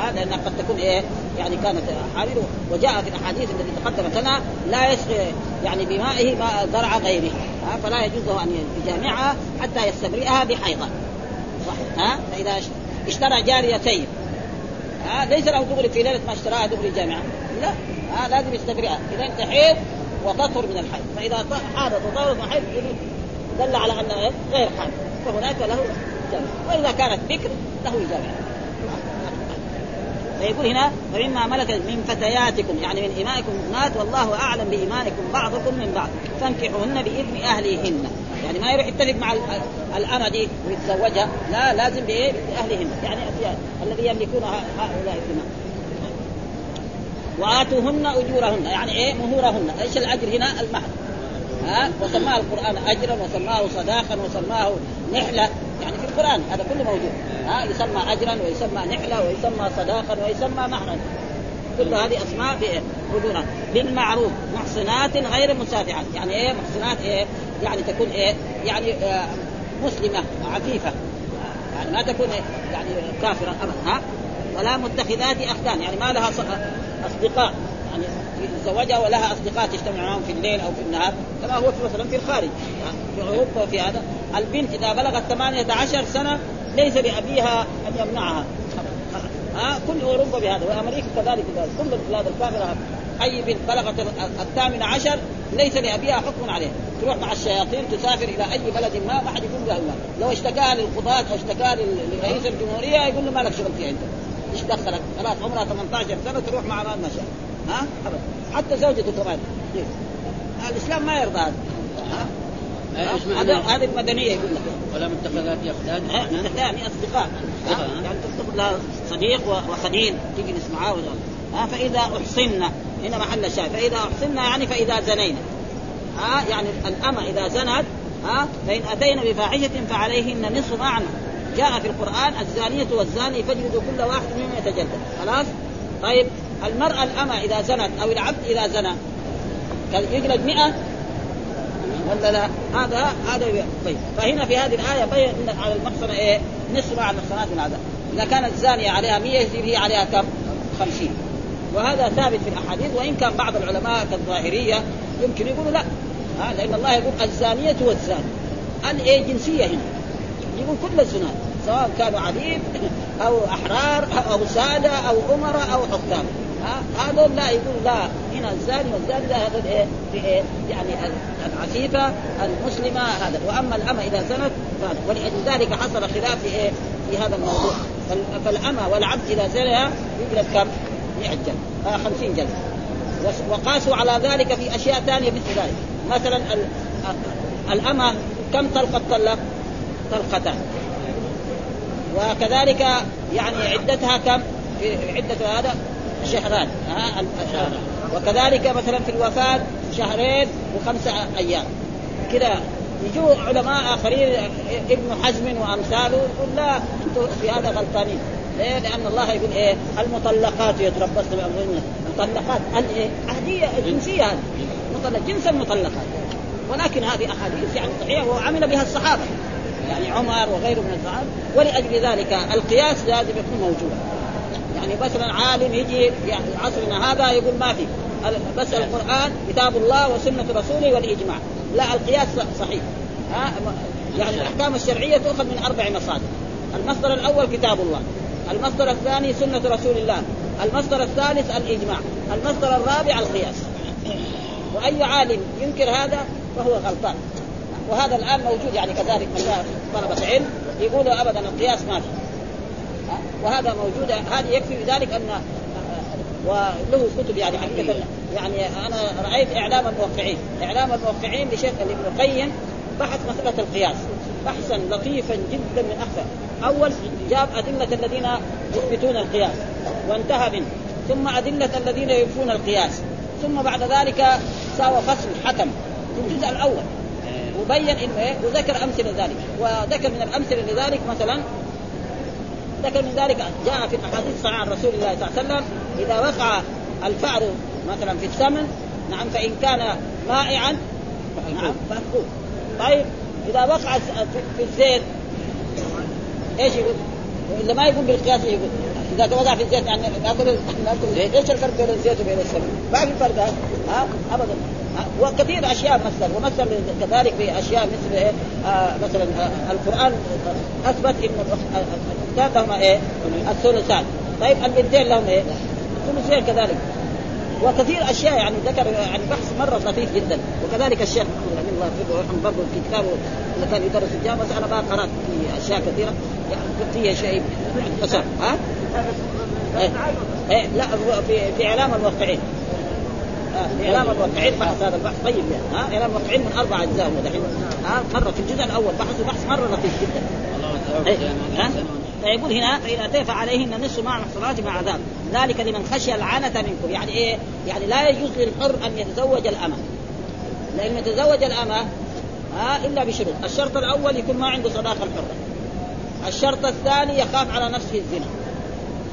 آه لأنها قد تكون إيه يعني كانت حامل. وجاء في الأحاديث التي تقدمت لنا لا يسقي يعني بمائه ماء ضرع غيره. آه فلا يجوز له أن يجامعها حتى يستبرئها بحيضة. صح ها فاذا اشترى جارية ثيب ها ليس له دغري في ليلة ما اشتراها دغري جامعة. لا. ها لازم يستبرئها. إذا انت حيض وتطهر من الحيض. فإذا حاضت وطهرت من الحيض دل على انها غير حامل فهناك له جامع وإذا كانت بكر له جامع فيقول هنا فمما ملكت من فتياتكم يعني من إمائكم المؤمنات والله أعلم بإيمانكم بعضكم من بعض. فانكحوهن بإذن أهلهن يعني ما يروح يتفق مع الأمة دي ويتزوجها. لا لازم بإيه؟ بأهلهن يعني الذي يملكون هؤلاء الإمام. وآتوهن أجورهن يعني إيه؟ مهورهن. إيش الأجر هنا؟ المهر ها؟ وسماه القرآن أجرا وسماه صداقا وسماه نحلة. يعني في القرآن هذا كله موجود. ها؟ يسمى أجرا ويسمى نحلة ويسمى صداقا ويسمى مهرا كل هذه أسماء بدونها بالمعروف. محصنات غير مسافحات يعني إيه؟ محصنات إيه؟ يعني تكون إيه؟ يعني آه مسلمة عفيفة. يعني ما تكون إيه؟ يعني كافرة أبدا. ها؟ ولا متخذات أخدان. يعني ما لها أصدقاء. يعني يتزوجها ولها أصدقاء تجتمع معهم في الليل أو في النهار كما هو في مثلا في الخارج. في أوروبا في هذا. البنت إذا بلغت 18 سنة ليس لأبيها أن يمنعها. ها كل أوروبا بهذا وأمريكا كذلك كذلك كل البلاد الكافره أي بنت بلغت الثامن عشر ليس لأبيها حكم عليها تروح مع الشياطين تسافر إلى أي بلد ما ما حد يقول لها لو اشتكاها للقضاة أو اشتكاها لرئيس الجمهورية يقول له ما لك شغل فيها انت إيش دخلك؟ خلاص عمرها 18 سنة تروح مع ما شاء ها؟ ابدا حتى زوجته كمان الإسلام ما يرضى هذا. هذه المدنية يقول لك. ولا متخذات اخدان يعني أصدقاء. يعني تتخذ لها صديق وخليل تجلس معاه ها؟ فإذا أحصنا هنا محل الشاهد فإذا أحصنا يعني فإذا زنينا. ها؟ يعني الأمة إذا زنت ها؟ فإن أتينا بفاحشة فعليهن نصف ما عنه جاء في القرآن الزانية والزاني فاجلدوا كل واحد منهم يتجلد خلاص؟ طيب المرأة الأمة إذا زنت أو العبد إذا زنى يجلد 100 ولا لا؟ هذا هذا طيب فهنا في هذه الآية بين على المحصنة إيه؟ نصف على المحصنات من العذاب إذا كانت زانية عليها 100 يجب هي عليها كم؟ 50 وهذا ثابت في الأحاديث وإن كان بعض العلماء كالظاهرية يمكن يقولوا لا. لأن الله يقول الزانية والزاني. الإيه؟ جنسية هنا. يقول كل الزنات سواء كانوا عبيد أو أحرار أو سادة أو أمراء أو حكام. هذول لا يقول لا هنا الزاني والزاني لا هذا إيه؟ إيه؟ يعني العفيفة المسلمة هذا. وأما الأمة إذا زنت ولأجل ذلك حصل خلاف في إيه؟ في هذا الموضوع. فالأمة والعبد إذا زنى يجلد كم؟ 100 جلد. آه 50 جلد. وقاسوا على ذلك في أشياء ثانية مثل ذلك. مثلا الأمة كم طلقه طلق؟ طلقتان وكذلك يعني عدتها كم؟ عدة هذا؟ شهران. ها وكذلك مثلا في الوفاة شهرين وخمسة أيام. كذا. يجوا علماء آخرين ابن حزم وأمثاله يقول لا أنتم في هذا غلطانين. ليه؟ لأن الله يقول إيه؟ المطلقات يتربصن بأنفسهن المطلقات الإيه؟ عهدية جنسية هذه. مطلق جنس المطلقات ولكن هذه أحاديث يعني صحيحة وعمل بها الصحابة. يعني عمر وغيره من الصحابه ولأجل ذلك القياس لازم يكون موجودا يعني مثلا عالم يجي في عصرنا هذا يقول ما في. بس القرآن كتاب الله وسنة رسوله والإجماع. لا القياس صحيح. ها يعني الأحكام الشرعية تؤخذ من أربع مصادر. المصدر الأول كتاب الله. المصدر الثاني سنة رسول الله. المصدر الثالث الإجماع. المصدر الرابع القياس. وأي عالم ينكر هذا فهو غلطان. وهذا الآن موجود يعني كذلك من طلبة علم يقولوا ابدا القياس ما في وهذا موجود هذه يكفي بذلك أن وله كتب يعني حقيقة. يعني أنا رأيت إعلام الموقعين. إعلام الموقعين لشيخ ابن القيم بحث مسألة القياس. بحثا لطيفا جدا من أحسن. أول جاب أدلة الذين يثبتون القياس وانتهى منه. ثم أدلة الذين ينفون القياس. ثم بعد ذلك ساوى فصل حكم في الجزء الأول. وبين إنه إيه؟ وذكر أمثلة ذلك. وذكر من الأمثلة لذلك مثلا ذكر من ذلك جاء في الأحاديث الصحيحه عن رسول الله صلى الله عليه وسلم إذا وقع الفأر مثلا في السمن نعم فإن كان مائعا نعم فأخوه طيب إذا وقع في الزيت إيش يقول؟ إذا ما يقول بالقياس يقول؟ إذا وضع في الزيت يعني ناكل ناكل زيت. إيش الفرق بين الزيت وبين السمن؟ ما في فرق ها؟ ابدا. وكثير أشياء مثل ومثل كذلك في أشياء مثل إيه؟ آه مثلا آه القرآن أثبت إن الاختان لهم إيه؟ الثلثان طيب البنتين لهم إيه؟ الثلثين كذلك وكثير أشياء يعني ذكر يعني بحث مرة لطيف جدا وكذلك الشيخ رحمه الله يرحمه برضه في كتابه اللي كان يدرس الجامعة أنا ما قرأت في أشياء كثيرة يعني فيها شيء بس ها؟ إيه؟ إيه؟ لا في في إعلام الموقعين في إعلام الموقعين بحث هذا البحث. طيب يعني ها؟ إعلام الموقعين من أربع أجزاء ودحين ها؟ مرة في الجزء الأول بحثوا بحث مرة لطيف جدا. إيه؟ ها؟ فيقول هنا فإن أتيت عليهن نصف مع محصنات مع عذاب. ذلك لمن خشي العنة منكم. يعني إيه؟ يعني لا يجوز للحر أن يتزوج الأمة. لأن يتزوج الأمة ها؟ إلا بشروط. الشرط الأول يكون ما عنده صداقة الحرة. الشرط الثاني يخاف على نفسه الزنا.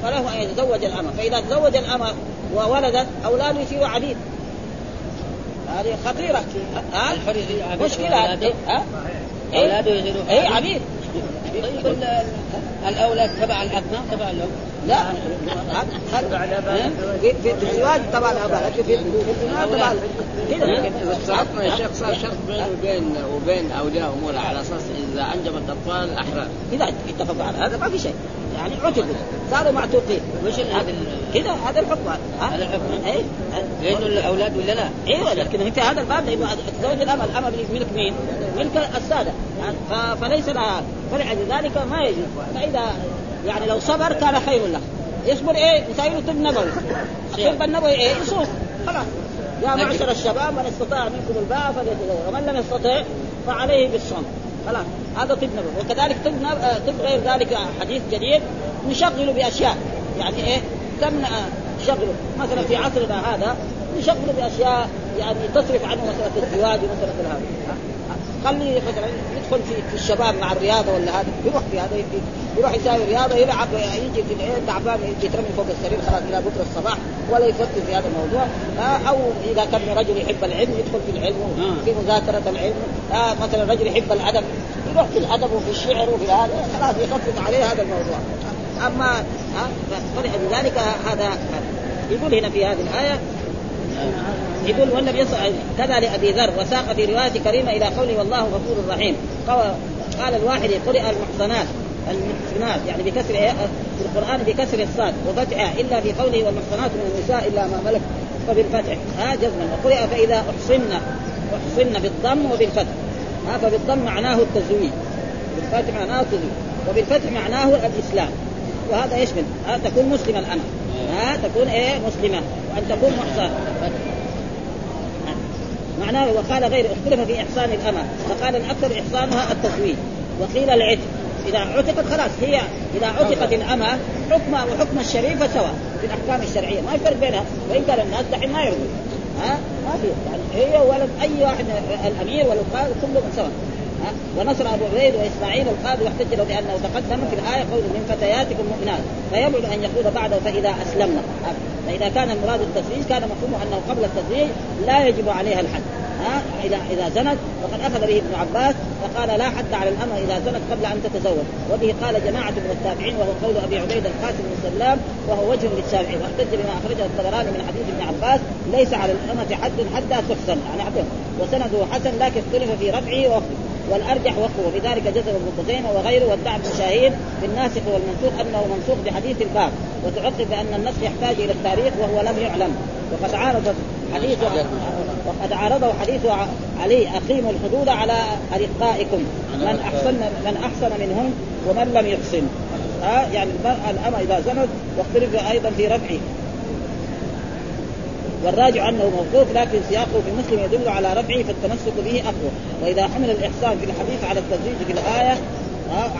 فله أن يتزوج الأمة. فإذا تزوج الأمة وولدت أولاده يصيروا عبيد هذه خطيرة. ها؟ مشكلة. ها؟ اولاده يصيروا اي عبيد؟ طيب الأولاد تبع الأبناء تبع الأم. لا. في في الزواج تبع الاباء لكن في الزنا تبع كذا شرطنا يا شيخ صار شرط بينه وبين وبين أولياء أمور على أساس إذا انجبت اطفال أحرار. إذا اتفقوا على هذا ما في شيء. يعني عتقوا صاروا معتوقين. وش هذا كذا هذا الحكم. هذا الحكم. اي لأنه الأولاد ولا لا؟ أيوه لكن في هذا الباب لأنه تزوج الامه الامه ملك مين؟ ملك السادة. فليس لها. فلذلك ما يجوز فإذا يعني لو صبر كان خير له. يصبر إيه؟ يساوي له طب نبوي. الطب النبوي إيه؟ يصوم. خلاص. يا معشر الشباب من استطاع منكم الباء فليتزوج. ومن لم يستطع فعليه بالصوم. خلاص. هذا طب نبوي. وكذلك طب نب... طب غير ذلك حديث جديد نشغله بأشياء. يعني إيه؟ تمنع شغله مثلا في عصرنا هذا نشغله بأشياء يعني تصرف عنه مسألة الزواج ومسألة هذا خلي مثلا يدخل في, في الشباب مع الرياضة ولا هذا. يروح في هذا يروح يساوي رياضة يلعب يجي في الايه تعبان يجي يترمي فوق السرير خلاص إلى بكرة الصباح ولا يفكر في هذا الموضوع. آه أو إذا كان رجل يحب العلم يدخل في العلم في مذاكرة العلم. آه مثلا رجل يحب الأدب يروح في الأدب وفي الشعر وفي هذا خلاص يخفف عليه هذا الموضوع. أما ها فلذلك هذا يقول هنا في هذه الآية يقول يصل كذا لأبي ذر وساق في رواية كريمة إلى قوله والله غفور رحيم. قال الواحد قرئ المحصنات المحصنات يعني بكسر في القرآن بكسر الصاد وفتحها إلا في قوله والمحصنات من النساء إلا ما ملك فبالفتح. ها جزما. وقرئ فإذا احصن أحصن بالضم وبالفتح. ها فبالضم معناه التزويج. بالفتح معناه التزويج. وبالفتح معناه الإسلام. وهذا يشمل ها تكون مسلما الان ها تكون إيه؟ مسلمه وأن تكون محصنة. معناه وقال غير اختلف في احصان الأمة فقال الأكثر احصانها التزويج وقيل العتق. إذا عتقت خلاص هي إذا عتقت الأمة حكمها وحكم الشريفه سواء في الأحكام الشرعية. ما يفرق بينها؟ وإن كان الناس دحين ما يرضوا. ها؟ ما في. يعني هي ولد أي واحد الأمير والقاضي كلهم سواء. ونصر أبو عبيد وإسماعيل القاضي واحتج له بأنه تقدم في الآية قول من فتياتكم مؤمنات. فيبعد أن يقول بعده فإذا أسلمنا. فإذا كان المراد التزويج كان مفهومه أنه قبل التزويج لا يجب عليها الحد. ها إذا إذا زنت وقد أخذ به ابن عباس فقال لا حد على الامه إذا زنت قبل أن تتزوج. وبه قال جماعة من التابعين وهو قول أبي عبيد القاسم بن سلام وهو وجه للشافعي. واحتج بما أخرجه الطبراني من حديث ابن عباس ليس على الأمة حد حتى تحسن. يعني حتى وسنده حسن لكن اختلف في رفعه ووقفه. والأرجح وقفه. وبذلك جزم ابن خزيمة وغيره وادعى ابن شاهين في الناسخ والمنسوخ أنه منسوخ بحديث الباب. وتعقب بأن النسخ يحتاج إلى التاريخ وهو لم يعلم. وقد عارض حديث وقد عارضه حديث علي أقيموا الحدود على أرقائكم. من احسن من أحسن منهم ومن لم يحسن. ها؟ يعني المرأة الأمة إذا زنت واختلف أيضا في رفعه والراجع أنه موقوف لكن سياقه في مسلم يدل على رفعه فالتمسك به أقوى. وإذا حمل الإحسان في الحديث على التزويج في الايه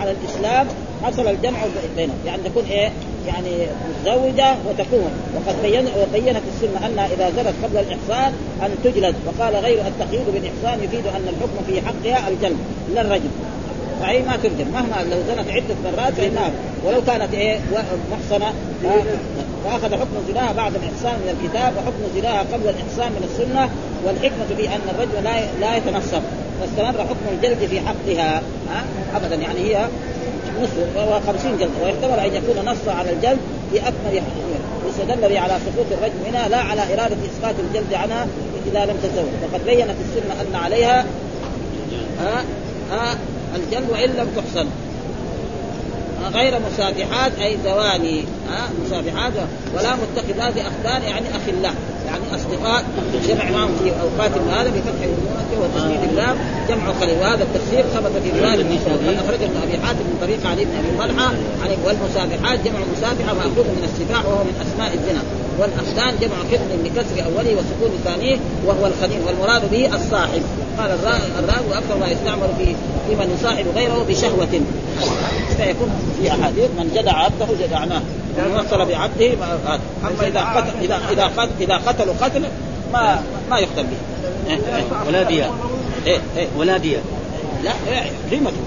على الإسلام حصل الجمع بينهم. يعني تكون إيه؟ يعني متزوجة وتكون. وقد بين وبينت السنة انها إذا زنت قبل الإحصان أن تجلد. وقال غير التقييد بالإحصان يفيد أن الحكم في حقها الجلد لا الرجم فهي ما ترجم. مهما لو زنت عدة مرات فانها ولو كانت إيه؟ محصنة. فأخذ حكم زناها بعد الإحصان من الكتاب وحكم زناها قبل الإحصان من السنة. والحكمة في أن الرجل لا لا يتنصب. فاستمر حكم الجلد في حقها. ها؟ ابدا. يعني هي نصف وهو 50 جلد ويحتمل أن يكون نص على الجلد باكمل يستدل به على سقوط الرجم منها لا على إرادة إسقاط الجلد عنها إذا لم تزوج. وقد بينت السنة أن عليها ها ها الجلد وإن لم تحصن. غير مسافحات أي زواني ها مسافحات ولا متخذات أخدان يعني اخلاء يعني أصدقاء جمع معهم في أوقات هذا بفتح المؤنث وتشديد اللام جمع خليل وهذا التفسير ثبت في روايه من أخرجه ابن أبي حاتم من طريق علي بن أبي طلحة. عن والمسافحات جمع مسافحه مأخوذ من السفاح وهو من أسماء الزنا والأخدان جمع خدم بكسر أوله وسكون ثانية وهو الخديم والمراد به الصاحب. قال الراوي وأكثر ما يستعمل في في من يصاحب غيره بشهوة. فيكون في أحاديث من جدع عبده جدعناه. ومن وصل بعبده أما إذا قتل إذا إذا قتل إذا قتلوا قتل ما ما يقتل به. ولا دية إيه إيه. ولا دية لا إيه، قيمته.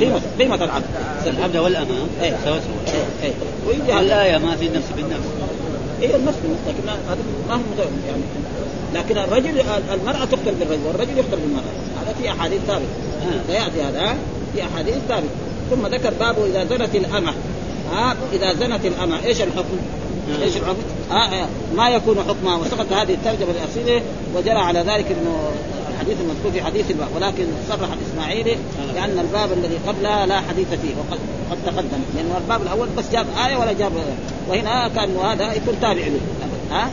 قيمة. قيمة العبد. العبد والأمة إيه. سوا سوا إيه إيه. هذا. الآية ما في النفس بالنفس. إيه النفس بالنفس لكن هذا ما هو يعني. لكن الرجل المرأة تقتل بالرجل والرجل يقتل بالمرأة. هذا في أحاديث ثابتة آه. سيأتي هذا ها؟ في أحاديث ثابتة ثم ذكر بابه إذا زنت الأمة. ها إذا زنت الأمة إيش الحكم؟ آه. إيش الحكم؟ آه آه ما يكون حكمها وسقط هذه الترجمة الاصيله وجرى على ذلك إنه الحديث المذكور في حديث الباب ولكن صرح الاسماعيلي لأن الباب الذي قبله لا حديث فيه وقد قد تقدم لأنه الباب الأول بس جاب آية ولا جاب وهنا كان هذا يكون تابع له ها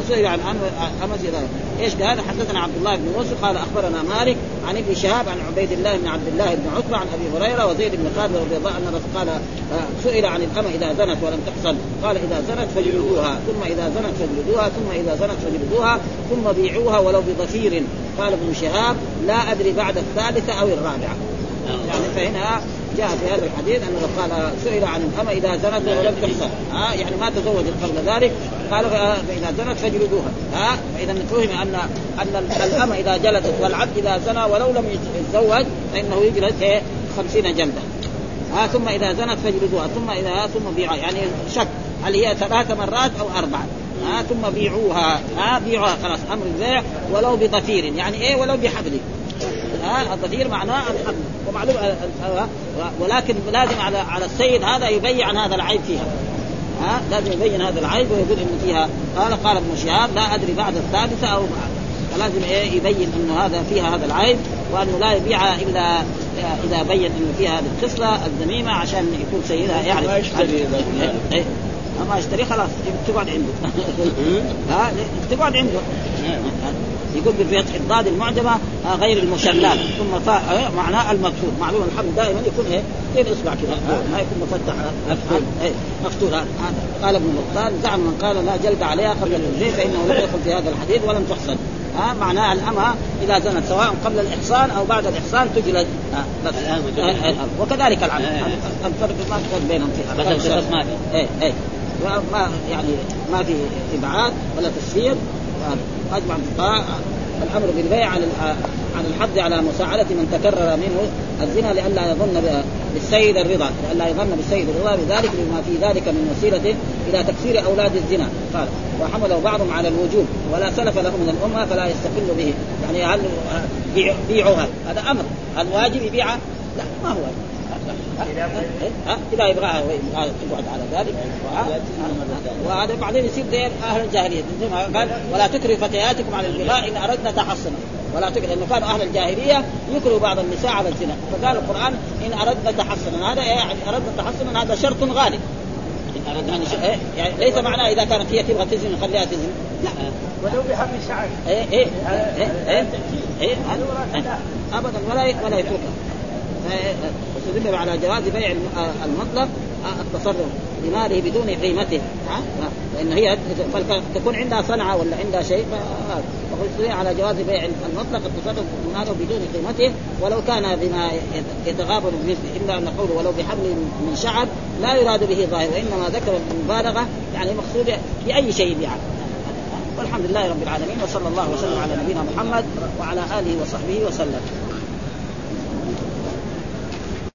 وسئل عن امس اذا إيش قال؟ حدثنا عبد الله بن يوسف قال أخبرنا مالك عن ابن شهاب عن عبيد الله بن عبد الله بن عتبة عن أبي هريرة وزيد بن خالد رضي الله عنه قال آه، سئل عن الأمة إذا زنت ولم تحصل قال إذا زنت فاجلدوها ثم إذا زنت فاجلدوها ثم إذا زنت فاجلدوها ثم بيعوها ولو بضفير. قال ابن شهاب لا أدري بعد الثالثة أو الرابعة. يعني فهنا جاء في هذا الحديث أنه قال سئل عن الامه إذا زنت ولم تحصل ها يعني ما تزوجت قبل ذلك قال فإذا زنت فاجلدوها. ها فإذا فهم أن أن الامه إذا جلدت والعبد إذا زنى ولو لم يتزوج فإنه يجلد إيه؟ خمسين جلدة. ها ثم إذا زنت فاجلدوها. ثم إذا ثم بيعها يعني شك هل هي ثلاث مرات أو اربعه ها ثم بيعوها. ها بيعوها خلاص. أمر البيع ولو بضفير يعني إيه؟ ولو بحبل. ها الضفير معناه الحبل ومعلوم آه، آه، ولكن لازم على على السيد هذا يبين عن هذا العيب فيها. ها؟ لازم يبين هذا العيب ويقول إنه فيها. قال قال ابن شهاب لا أدري بعد الثالثة أو بعد. فلازم إيه يبين إنه هذا فيها هذا العيب وأنه لا يبيعها إلا إذا بين إنه فيها هذه الخصله الذميمة عشان يكون سيدها يعرف. ما يشتري إيه، إيه. ما يشتري خلاص تقعد عنده. ها؟ تقعد عنده. يقول بفتح الضاد المعجمة آه، غير المشلات. ثم فاء آه، معناه المكسور معلوم الحمد دائما يكون إيه؟ زي الاصبع كذا آه، ما يكون مفتح مفتوح. مفتوح هذا هذا. قال ابن بطال زعم من قال لا جلد عليها قبل الوجيه فإنه لم يدخل في هذا الحديث ولم تحصل ها معناه الأمة إذا زنت سواء قبل الإحصان أو بعد الإحصان تجلد. آه بس. آه، آه، آه. وكذلك آه. هذا الفرق ما فرق بينهم في القصص ما في. إيه ما يعني ما في إبعاد ولا تفسير. أجمع الفقهاء الأمر بالبيع عن عن الحد على مساعدة من تكرر منه الزنا لئلا يظن بالسيد الرضا. لئلا يظن بالسيد الرضا بذلك لما في ذلك من وسيلة إلى تكفير أولاد الزنا. قال وحمله بعضهم على الوجوب ولا سلف له من الأمة فلا يستقل به. يعني هل بيع- بيعوها. هذا أمر. هل واجب يبيعها؟ لا ما هو. اذا يبغاها تقعد على ذلك وهذا بعدين يصير زي أهل الجاهليه قال ولا تكرهوا فتياتكم على البغاء ان اردنا تحصنا ولا تكره لأنه كانوا أهل الجاهليه يكرهوا بعض النساء على الزنا فقال القران ان اردنا تحصنا هذا يعني اردنا تحصنا هذا شرط غالب إن أردنا يعني, إيه؟ يعني ليس معناه اذا كانت هي تبغى تزن نخليها تزن لا ولو بحق شعر إيه إيه إيه إيه إيه هذا- ابدا ولا ولا يتركها واستدل على جواز بيع الم- المطلق التصرف بماله بدون قيمته. ها؟ لأن هي تكون عندها صنعة ولا عندها شيء فقلت على جواز بيع المطلق التصرف بماله بدون قيمته. ولو كان بما يتغابن مثله إلا أن قوله ولو بحبل من شعر لا يراد به ظاهر وإنما ذكر المبالغة يعني مقصود بأي شيء يعني والحمد لله رب العالمين وصلى الله وسلم على نبينا محمد وعلى آله وصحبه وسلم.